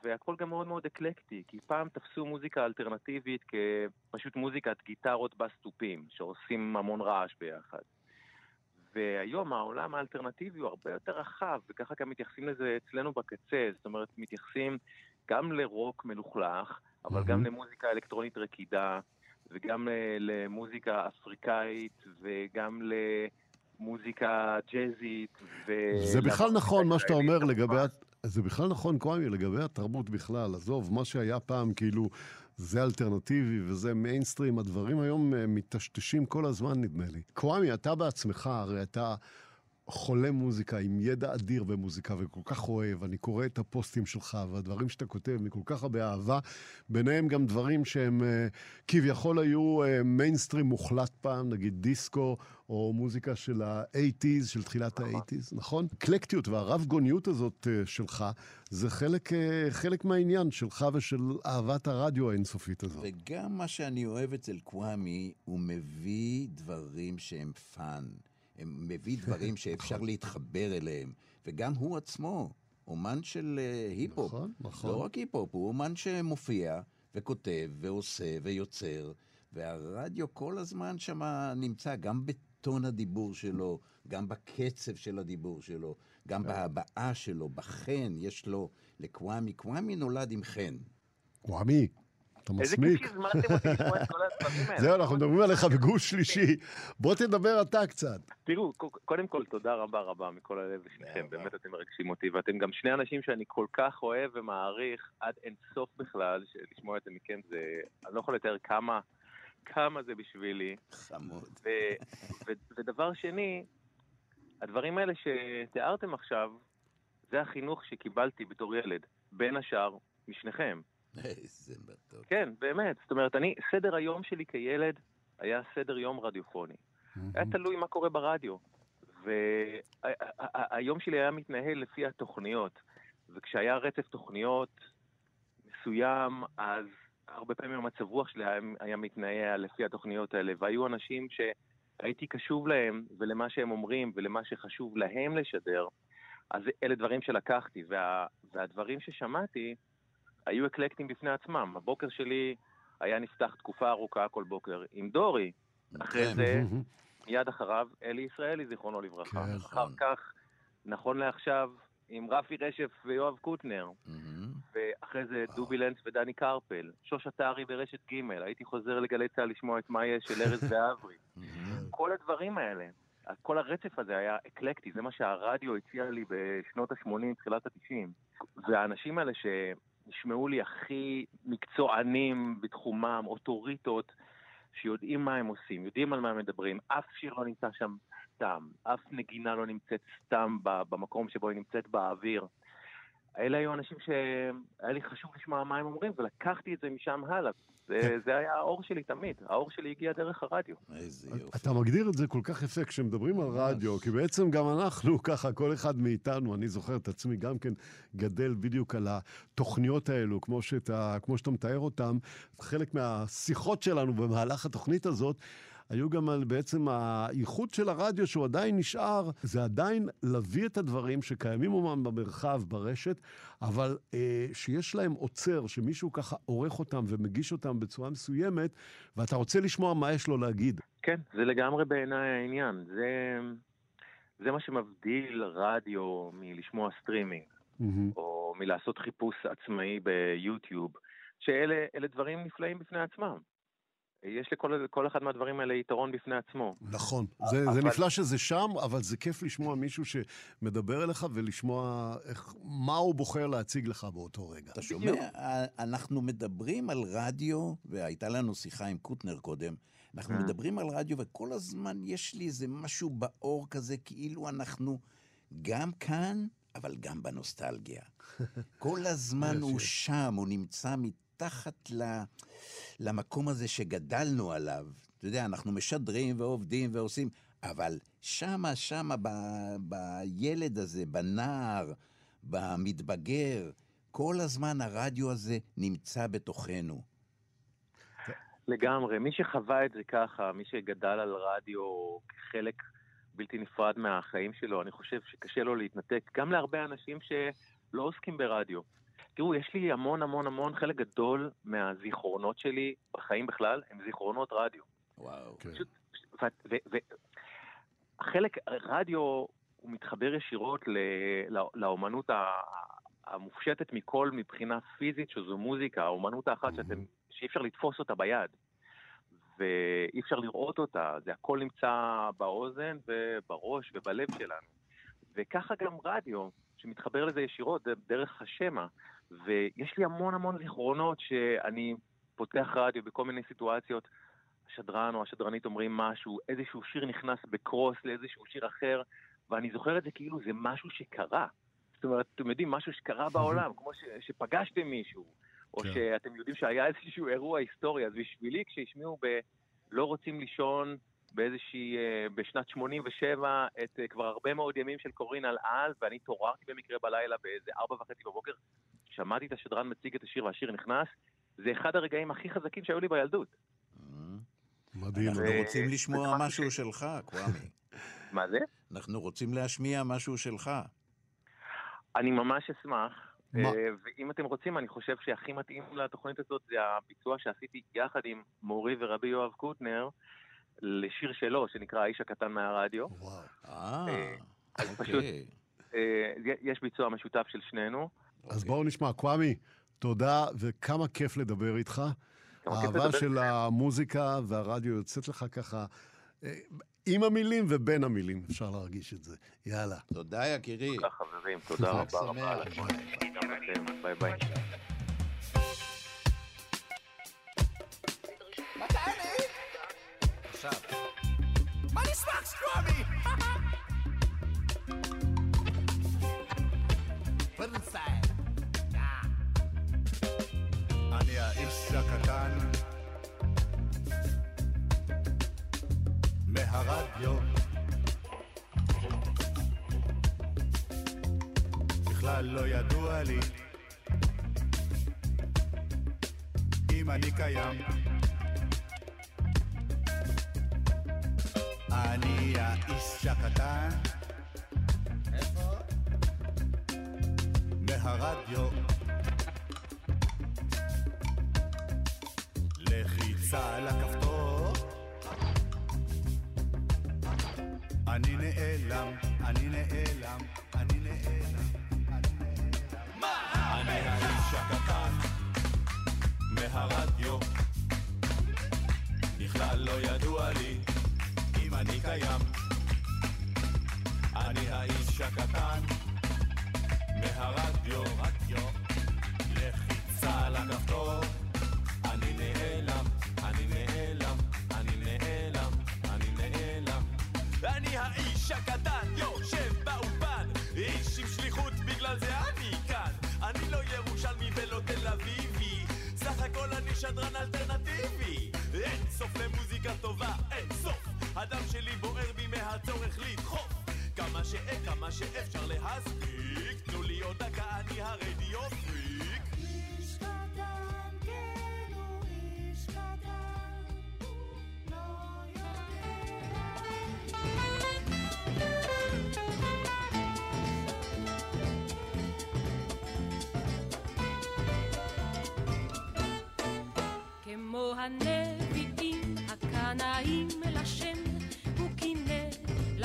והכל גם מאוד מאוד אקלקטי, כי פעם תפסו מוזיקה אלטרנטיבית כפשוט מוזיקת גיטרות בסטופים, שעושים המון רעש ביחד. והיום העולם האלטרנטיבי הוא הרבה יותר רחב, וככה גם מתייחסים לזה אצלנו בקצה, זאת אומרת, מתייחסים גם לרוק מלוכלך, אבל גם למוזיקה אלקטרונית רקידה, וגם אה, למוזיקה אפריקאית, וגם למוזיקה ג'אזית, ו... זה בכלל נכון מה שאתה אומר לגבי... הת- זה בכלל נכון, קוואמי, לגבי התרבות בכלל. עזוב, מה שהיה פעם כאילו זה אלטרנטיבי וזה מיינסטרים, הדברים היום אה, מטשטשים כל הזמן, נדמה לי. קוואמי, אתה בעצמך, הרי אתה חולה מוזיקה עם ידע אדיר במוזיקה וכל כך אוהב, אני קורא את הפוסטים שלך והדברים שאתה כותב מכל כך הרבה אהבה, ביניהם גם דברים שהם אה, כביכול היו אה, מיינסטרים מוחלט פעם, נגיד דיסקו, או מוזיקה של ה-80's, של תחילת ה-80's, נכון? אקלקטיות והרב גוניות הזאת אה, שלך, זה חלק, חלק מהעניין שלך ושל אהבת הרדיו האינסופית הזאת. וגם מה שאני אוהב אצל קוואמי, הוא מביא דברים שהם fun. מביא דברים שאפשר להתחבר אליהם. וגם הוא עצמו, אומן של אה, היפ-הופ. נכון, נכון. לא רק היפ-הופ, הוא אומן שמופיע וכותב ועושה ויוצר, והרדיו כל הזמן שם נמצא, גם בטון הדיבור שלו, גם בקצב של הדיבור שלו, גם כן. בהבעה שלו, בחן, יש לו לקוואמי. קוואמי נולד עם חן. קוואמי, אתה איזה מסמיק. כיף שהזמנתם אותי לשמוע את כל הדברים האלה. זהו, אנחנו מדברים עליך בגוש שלישי. בוא תדבר אתה קצת. תראו, קודם כל, תודה רבה רבה מכל הלב לשניכם, באמת אתם מרגשים אותי, ואתם גם שני אנשים שאני כל כך אוהב ומעריך עד אין סוף בכלל, שלשמוע את זה מכם זה, אני לא יכול לתאר כמה, כמה זה בשבילי. חמוד. ודבר שני, הדברים האלה שתיארתם עכשיו, זה החינוך שקיבלתי בתור ילד, בין השאר משניכם. איזה מתוק. כן, באמת. זאת אומרת, אני, סדר היום שלי כילד היה סדר יום רדיופוני. היה תלוי מה קורה ברדיו. והיום שלי היה מתנהל לפי התוכניות, וכשהיה רצף תוכניות מסוים, אז הרבה פעמים המצב רוח שלי היה, היה מתנהל לפי התוכניות האלה, והיו אנשים שהייתי קשוב להם ולמה שהם אומרים ולמה שחשוב להם לשדר, אז אלה דברים שלקחתי, וה, והדברים ששמעתי היו אקלקטיים בפני עצמם. הבוקר שלי היה נפתח תקופה ארוכה כל בוקר עם דורי. אחרי כן. זה, מיד אחריו, אלי ישראלי, זיכרונו לברכה. כן. אחר כך, נכון לעכשיו, עם רפי רשף ויואב קוטנר. ואחרי זה דובי לנץ ודני קרפל. שוש עטרי ברשת ג', הייתי חוזר לגלי צה"ל לשמוע את מה יש של ארז ואברי. כל הדברים האלה, כל הרצף הזה היה אקלקטי, זה מה שהרדיו הציע לי בשנות ה-80, תחילת ה-90. והאנשים האלה שנשמעו לי הכי מקצוענים בתחומם, אוטוריטות, שיודעים מה הם עושים, יודעים על מה הם מדברים, אף שיר לא נמצא שם סתם, אף נגינה לא נמצאת סתם במקום שבו היא נמצאת באוויר. אלה היו אנשים שהיה לי חשוב לשמוע מה הם אומרים, ולקחתי את זה משם הלאה. זה, זה היה האור שלי תמיד, האור שלי הגיע דרך הרדיו. איזה יופי. אתה מגדיר את זה כל כך יפה כשמדברים על רדיו, כי בעצם גם אנחנו, ככה, כל אחד מאיתנו, אני זוכר את עצמי גם כן גדל בדיוק על התוכניות האלו, כמו שאתה, כמו שאתה מתאר אותן. חלק מהשיחות שלנו במהלך התוכנית הזאת, היו גם על בעצם הייחוד של הרדיו שהוא עדיין נשאר, זה עדיין להביא את הדברים שקיימים אומנם במרחב, ברשת, אבל אה, שיש להם אוצר, שמישהו ככה עורך אותם ומגיש אותם בצורה מסוימת, ואתה רוצה לשמוע מה יש לו להגיד. כן, זה לגמרי בעיניי העניין. זה, זה מה שמבדיל רדיו מלשמוע סטרימינג, או מלעשות חיפוש עצמאי ביוטיוב, שאלה אלה דברים נפלאים בפני עצמם. יש לכל כל אחד מהדברים האלה יתרון בפני עצמו. נכון. זה, זה אבל- נפלא שזה שם, אבל זה כיף לשמוע מישהו שמדבר אליך ולשמוע איך, מה הוא בוחר להציג לך באותו רגע. אתה שומע? אנחנו מדברים על רדיו, והייתה לנו שיחה עם קוטנר קודם, אנחנו אה. מדברים על רדיו, וכל הזמן יש לי איזה משהו באור כזה, כאילו אנחנו גם כאן, אבל גם בנוסטלגיה. כל הזמן הוא שם, הוא נמצא מתחת ל... למקום הזה שגדלנו עליו. אתה יודע, אנחנו משדרים ועובדים ועושים, אבל שמה, שמה, ב, בילד הזה, בנער, במתבגר, כל הזמן הרדיו הזה נמצא בתוכנו. לגמרי. מי שחווה את זה ככה, מי שגדל על רדיו כחלק בלתי נפרד מהחיים שלו, אני חושב שקשה לו להתנתק. גם להרבה אנשים שלא עוסקים ברדיו. תראו, יש לי המון המון המון, חלק גדול מהזיכרונות שלי בחיים בכלל, הם זיכרונות רדיו. וואו. כן. פשוט, רדיו, הוא מתחבר ישירות ל, לא, לאומנות המופשטת מכל מבחינה פיזית, שזו מוזיקה, האומנות האחת שאתם, שאי אפשר לתפוס אותה ביד. ואי אפשר לראות אותה, זה הכל נמצא באוזן ובראש ובלב שלנו. וככה גם רדיו, שמתחבר לזה ישירות דרך השמע. ויש לי המון המון זיכרונות שאני פותח רדיו בכל מיני סיטואציות, השדרן או השדרנית אומרים משהו, איזשהו שיר נכנס בקרוס לאיזשהו שיר אחר, ואני זוכר את זה כאילו זה משהו שקרה. זאת אומרת, אתם יודעים, משהו שקרה בעולם, כמו ש, שפגשתם מישהו, או כן. שאתם יודעים שהיה איזשהו אירוע היסטורי, אז בשבילי כשהשמיעו ב... לא רוצים לישון באיזושהי, אה, בשנת 87, את אה, כבר הרבה מאוד ימים של קורין על על, ואני התעוררתי במקרה בלילה באיזה ארבע וחצי בבוקר, שמעתי את השדרן מציג את השיר והשיר נכנס, זה אחד הרגעים הכי חזקים שהיו לי בילדות. מדהים. אנחנו רוצים לשמוע משהו שלך, קוואמי. מה זה? אנחנו רוצים להשמיע משהו שלך. אני ממש אשמח. מה? אה, ואם אתם רוצים, אני חושב שהכי מתאים לתוכנית הזאת זה הביצוע שעשיתי יחד עם מורי ורבי יואב קוטנר לשיר שלו, שנקרא האיש הקטן מהרדיו. וואו. אה, אה, אז פשוט- אוקיי. אה, יש ביצוע משותף של שנינו. אז בואו נשמע, קוואמי, תודה, וכמה כיף לדבר איתך. האהבה של. המוזיקה והרדיו יוצאת לך ככה, אה, עם המילים ובין המילים, אפשר להרגיש את זה. יאללה. תודה, יקירי. תודה חברים, תודה רבה רבה ביי ביי. fuck's crummy! Put inside. Nah. אני האיש הקטן מהרדיו בכלל לא ידוע לי אם אני קיים אני האיש הקטן. מהרדיו. לחיצה על הכפתור. אני נעלם, אני נעלם, אני נעלם. אני האיש הקטן. מהרדיו. בכלל לא ידוע לי אני קיים. אני האיש הקטן מהרדיו, רדיו לחיצה על הכפתור. אני נעלם, אני נעלם, אני נעלם, אני נעלם. אני האיש הקטן, יושב באולפן איש עם שליחות, בגלל זה אני כאן. אני לא ירושלמי ולא תל אביבי סך הכל אני שדרן אלטרנטיבי. אין סוף למוזיקה טובה, אין סוף הדם שלי בוער בי מהצורך לדחוף. כמה שאין, כמה שאפשר להספיק. תנו לי עוד דקה, אני הרדיו פריק. איש קטן, כן הוא איש קטן, לא כמו הנביאים הקנאים לשם, הוא קינא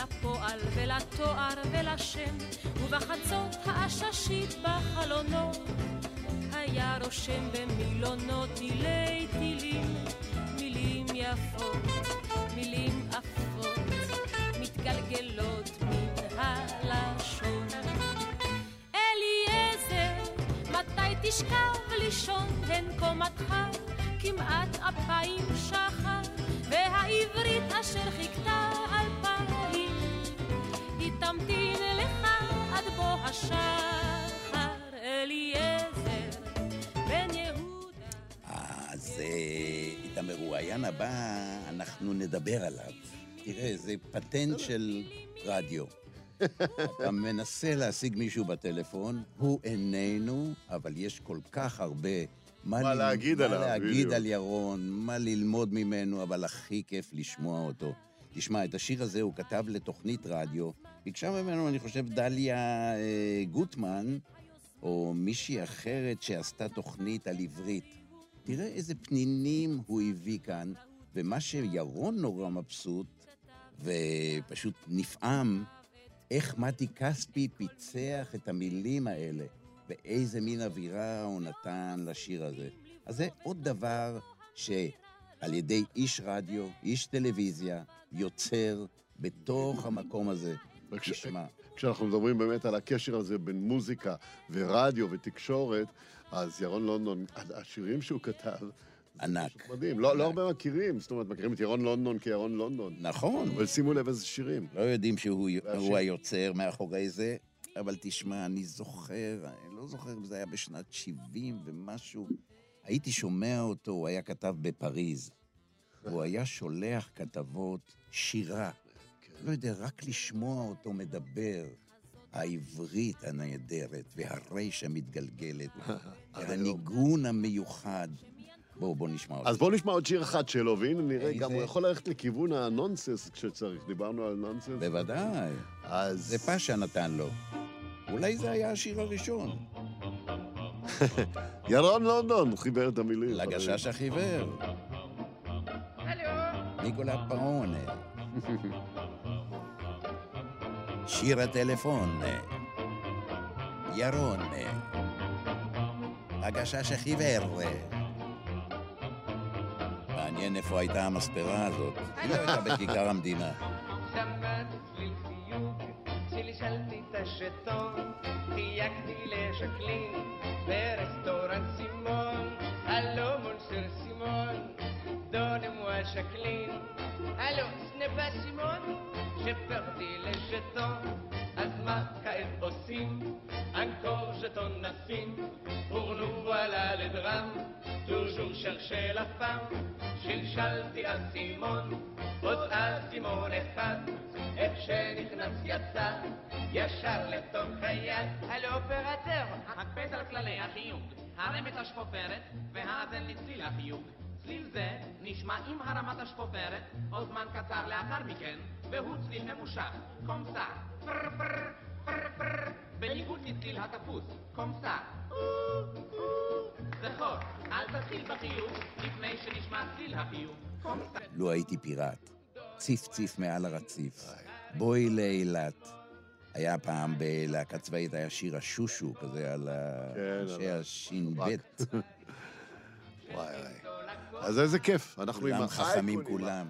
לפועל ולתואר ולשם, ובחצות העששית בחלונות, היה רושם במילונות תילי תילים, מילים יפות, מילים עפות, מתגלגלות מן הלשון. אליעזר, מתי תשכב לישון? הן קומתך כמעט אפיים שחר, והעברית אשר חיכתה המרואיין הבא אנחנו נדבר עליו. תראה, זה פטנט של רדיו. אתה מנסה להשיג מישהו בטלפון, הוא איננו, אבל יש כל כך הרבה מה ל- להגיד עליו, מה להגיד בדיוק. על ירון, מה ללמוד ממנו, אבל הכי כיף לשמוע אותו. תשמע, את השיר הזה הוא כתב לתוכנית רדיו, ביקשה ממנו, אני חושב, דליה אה, גוטמן, או מישהי אחרת שעשתה תוכנית על עברית. תראה איזה פנינים הוא הביא כאן, ומה שירון נורא מבסוט, ופשוט נפעם, איך מתי כספי פיצח את המילים האלה, ואיזה מין אווירה הוא נתן לשיר הזה. אז זה עוד דבר שעל ידי איש רדיו, איש טלוויזיה, יוצר בתוך המקום הזה. תשמע, כשאנחנו מדברים באמת על הקשר הזה בין מוזיקה ורדיו ותקשורת, אז ירון לונדון, השירים שהוא כתב... ענק. מדהים. לא, לא הרבה מכירים, זאת אומרת, מכירים את ירון לונדון כירון לונדון. נכון. אבל שימו לב איזה שירים. לא יודעים שהוא והשיר- היוצר מאחורי זה, אבל תשמע, אני זוכר, אני לא זוכר אם זה היה בשנת 70 ומשהו, הייתי שומע אותו, הוא היה כתב בפריז. הוא היה שולח כתבות, שירה. לא יודע, רק לשמוע אותו מדבר. העברית הנהדרת, והרייש המתגלגלת, והניגון המיוחד. בואו, בואו נשמע אותו. אז בואו נשמע עוד שיר אחד שלו, והנה נראה, איזה? גם הוא יכול ללכת לכיוון הנונסנס כשצריך. דיברנו על נונסנס. בוודאי. אז... זה פאשה נתן לו. אולי זה היה השיר הראשון. ירון לונדון חיבר את המילים. לגשש החיוור. ניקולה פרונה. שיר הטלפון. ירון. הגשש החיוור. מעניין איפה הייתה המספרה הזאת. היא לא הייתה בכיכר המדינה. שלשלתי אסימון, עוד אסימון אחד, איך שנכנס יצא, ישר לתוך היד. האופרטר, הקפד על כללי החיוג, הרם את השפופרת והאזן לצליל החיוג. צליל זה נשמע עם הרמת השפופרת, עוד זמן קצר לאחר מכן, והוא צליל ממושך, קומסה, פר פר פר פר, בניגוד לצליל התפוס, קומסה. זכור, אל תתחיל בחיוג לפני שנשמע צליל החיוג. קומסה. לו הייתי פיראט, ציף ציף מעל הרציף, בואי לאילת. היה פעם בלהקה צבאית, היה שיר השושו, כזה על כן, אנשי הש"ב. וואי וואי. אז איזה כיף, אנחנו עם כולם חכמים. כולם.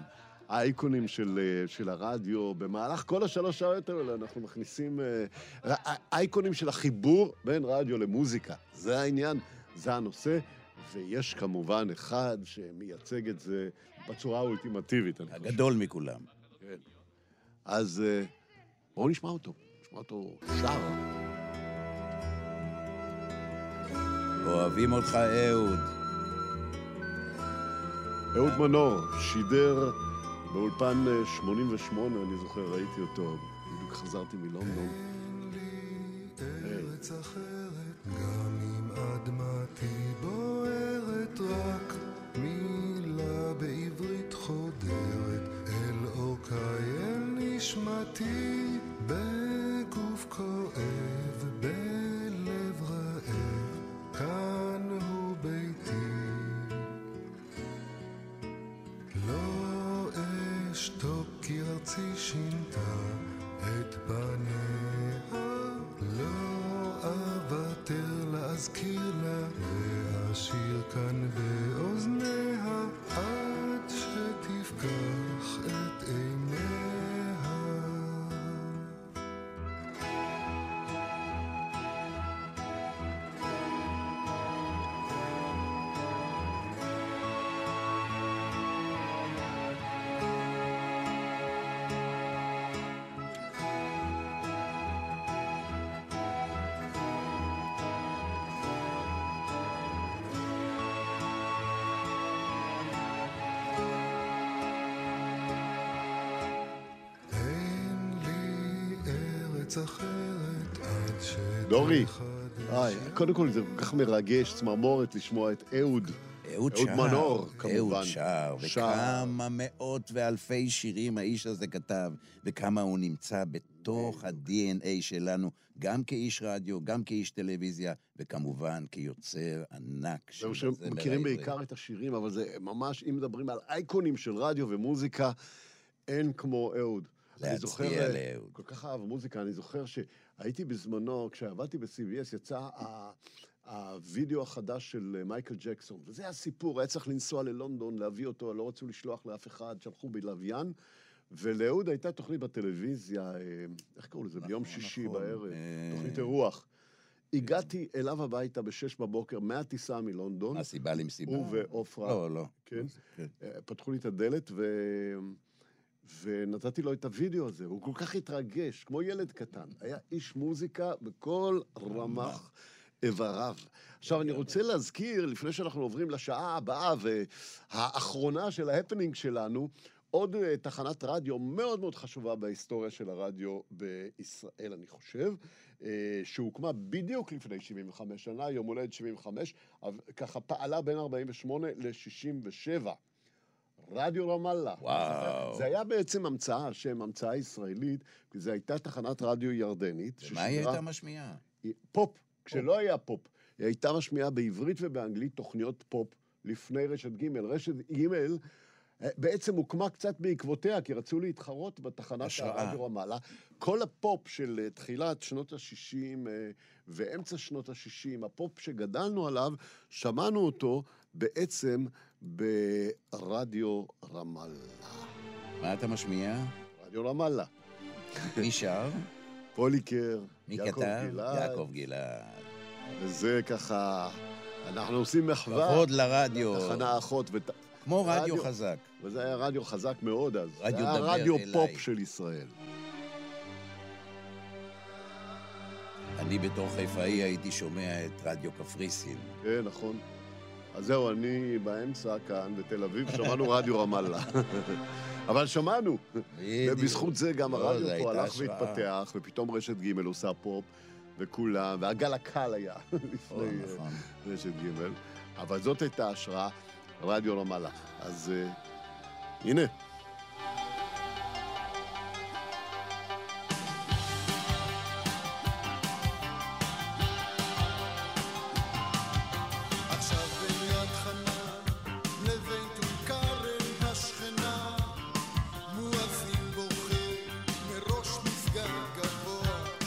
האייקונים של, אה, של הרדיו, במהלך כל השלוש שעות האלה אנחנו מכניסים אה, האייקונים של החיבור בין רדיו למוזיקה. זה העניין, זה הנושא, ויש כמובן אחד שמייצג את זה בצורה האולטימטיבית. אני חושב. הגדול מכולם. כן. אז אה, בואו נשמע אותו, נשמע אותו שר. אוהבים אותך, אהוד. אהוד מנור שידר באולפן אה, 88, אני זוכר, ראיתי אותו, בדיוק חזרתי מלונדון. ארץ אחרת, גם אם אדמתי בוערת, רק מילה בעברית חודרת. אל אורכי, אל נשמתי, בגוף כואב, ארץ אחרת עד ש... דורי, היי, קודם כל זה כל כך מרגש, צמרמורת לשמוע את אהוד. אהוד שר. מנור, כמובן. אהוד שר, וכמה מאות ואלפי שירים האיש הזה כתב, וכמה הוא נמצא בתוך ה-DNA שלנו, גם כאיש רדיו, גם כאיש טלוויזיה, וכמובן כיוצר ענק של שמכירים העברי. בעיקר את השירים, אבל זה ממש, אם מדברים על אייקונים של רדיו ומוזיקה, אין כמו אהוד. אני להצדיע זוכר, אה, לאהוד. כל כך אהב מוזיקה, אני זוכר שהייתי בזמנו, כשעבדתי ב-CBS, יצא ה- הווידאו החדש של אה, מייקל ג'קסון, וזה הסיפור, היה צריך לנסוע ללונדון, להביא אותו, לא רצו לשלוח לאף אחד, שלחו בלוויין, ולאהוד הייתה תוכנית בטלוויזיה, אה, איך קראו לזה? ביום שישי נכון, בערב, אה, תוכנית אירוח. הגעתי אליו הביתה בשש בבוקר מהטיסה מלונדון. הסיבה למסיבה. הוא ועופרה. לא, לא. כן. כן. אה, פתחו לי את הדלת ו... ונתתי לו את הוידאו הזה. הוא כל כך התרגש, כמו ילד קטן. היה איש מוזיקה בכל רמ"ח איבריו. עכשיו, אני רוצה להזכיר, לפני שאנחנו עוברים לשעה הבאה והאחרונה של ההפנינג שלנו, עוד אה, תחנת רדיו מאוד מאוד חשובה בהיסטוריה של הרדיו בישראל, אני חושב, אה, שהוקמה בדיוק לפני 75 שנה, יום הולדת 75, אבל ככה פעלה בין 48 ל-67. רדיו רמאללה. וואו. זה היה בעצם המצאה, שם המצאה ישראלית, כי זו הייתה תחנת רדיו ירדנית. מה היא ששידרה- הייתה משמיעה? פופ, כשלא היה פופ. היא הייתה משמיעה בעברית ובאנגלית תוכניות פופ לפני רשת ג'. רשת ג' אה, בעצם הוקמה קצת בעקבותיה, כי רצו להתחרות בתחנת. הרדיו רמאללה. כל הפופ של אה, תחילת שנות ה-60 ואמצע שנות ה-60, הפופ שגדלנו עליו, שמענו אותו בעצם ברדיו רמאללה. מה אתה משמיע? רדיו רמאללה. מי שר? פוליקר, מי יעקב כתב? גלעד. יעקב גלעד. וזה ככה, אנחנו עושים מחווה. כבוד לרדיו. תחנה אחות. ות... כמו רדיו חזק. וזה היה רדיו חזק מאוד אז. רדיו זה היה דבר רדיו אליי. פופ של ישראל. אני בתור חיפאי הייתי שומע את רדיו קפריסין. כן, נכון. אז זהו, אני באמצע כאן, בתל אביב, שמענו רדיו רמאללה. אבל שמענו. ובזכות זה גם לא, הרדיו פה הלך. והתפתח, ופתאום רשת ג' עושה פופ, וכולם, והגל הקל היה לפני אה, נכון. רשת ג', אבל זאת הייתה השראה, רדיו רמאללה. אז אה, הנה.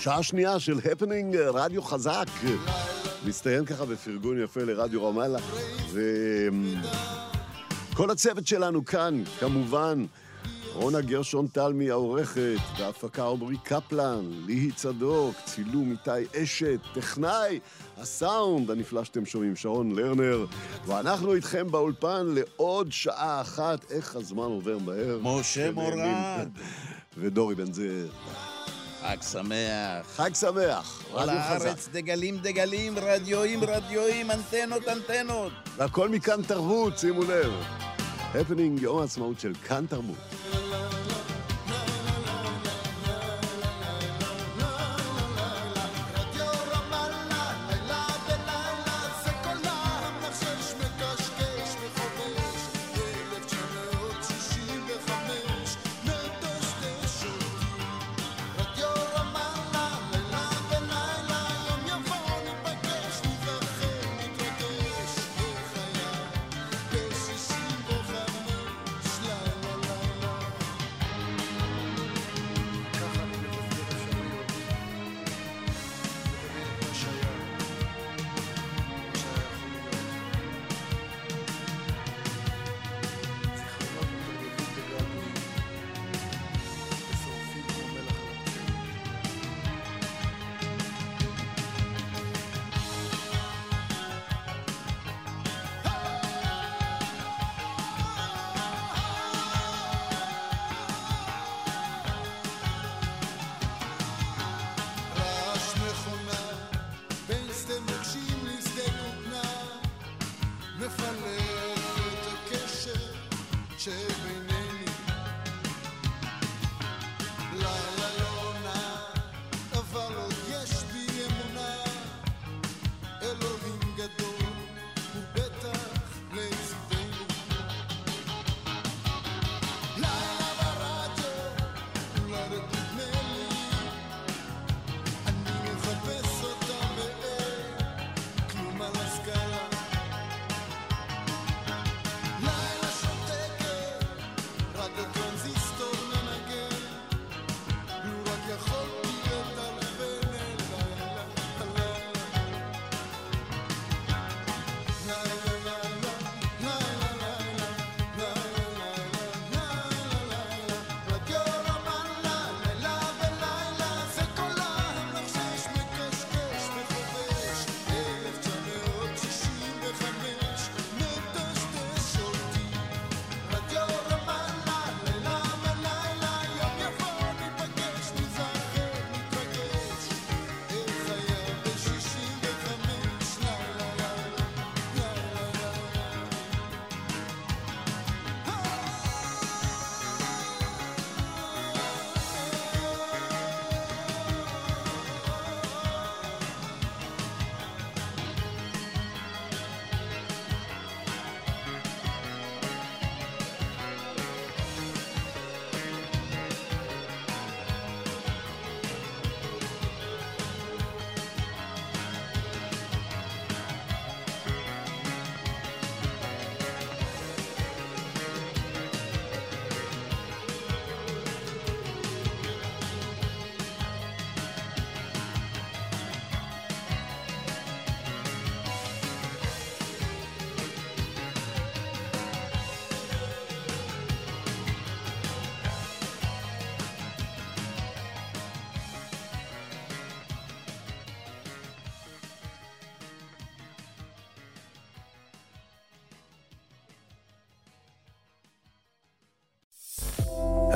שעה שנייה של הפנינג רדיו חזק. מסתיים ככה בפרגון יפה לרדיו רמאללה. וכל הצוות שלנו כאן, כמובן, רונה גרשון תלמי העורכת, בהפקה עמרי קפלן, ליהי צדוק, צילום איתי אשת, טכנאי, הסאונד הנפלא שאתם שומעים, שרון לרנר, ואנחנו איתכם באולפן לעוד שעה אחת, איך הזמן עובר מהר. משה מורד. ודורי בן זאב. חג שמח. חג שמח, כל חזק. הארץ דגלים דגלים, רדיואים רדיואים, אנטנות אנטנות. והכל מכאן תרבות, שימו לב. הפנינג יום העצמאות של כאן תרבות.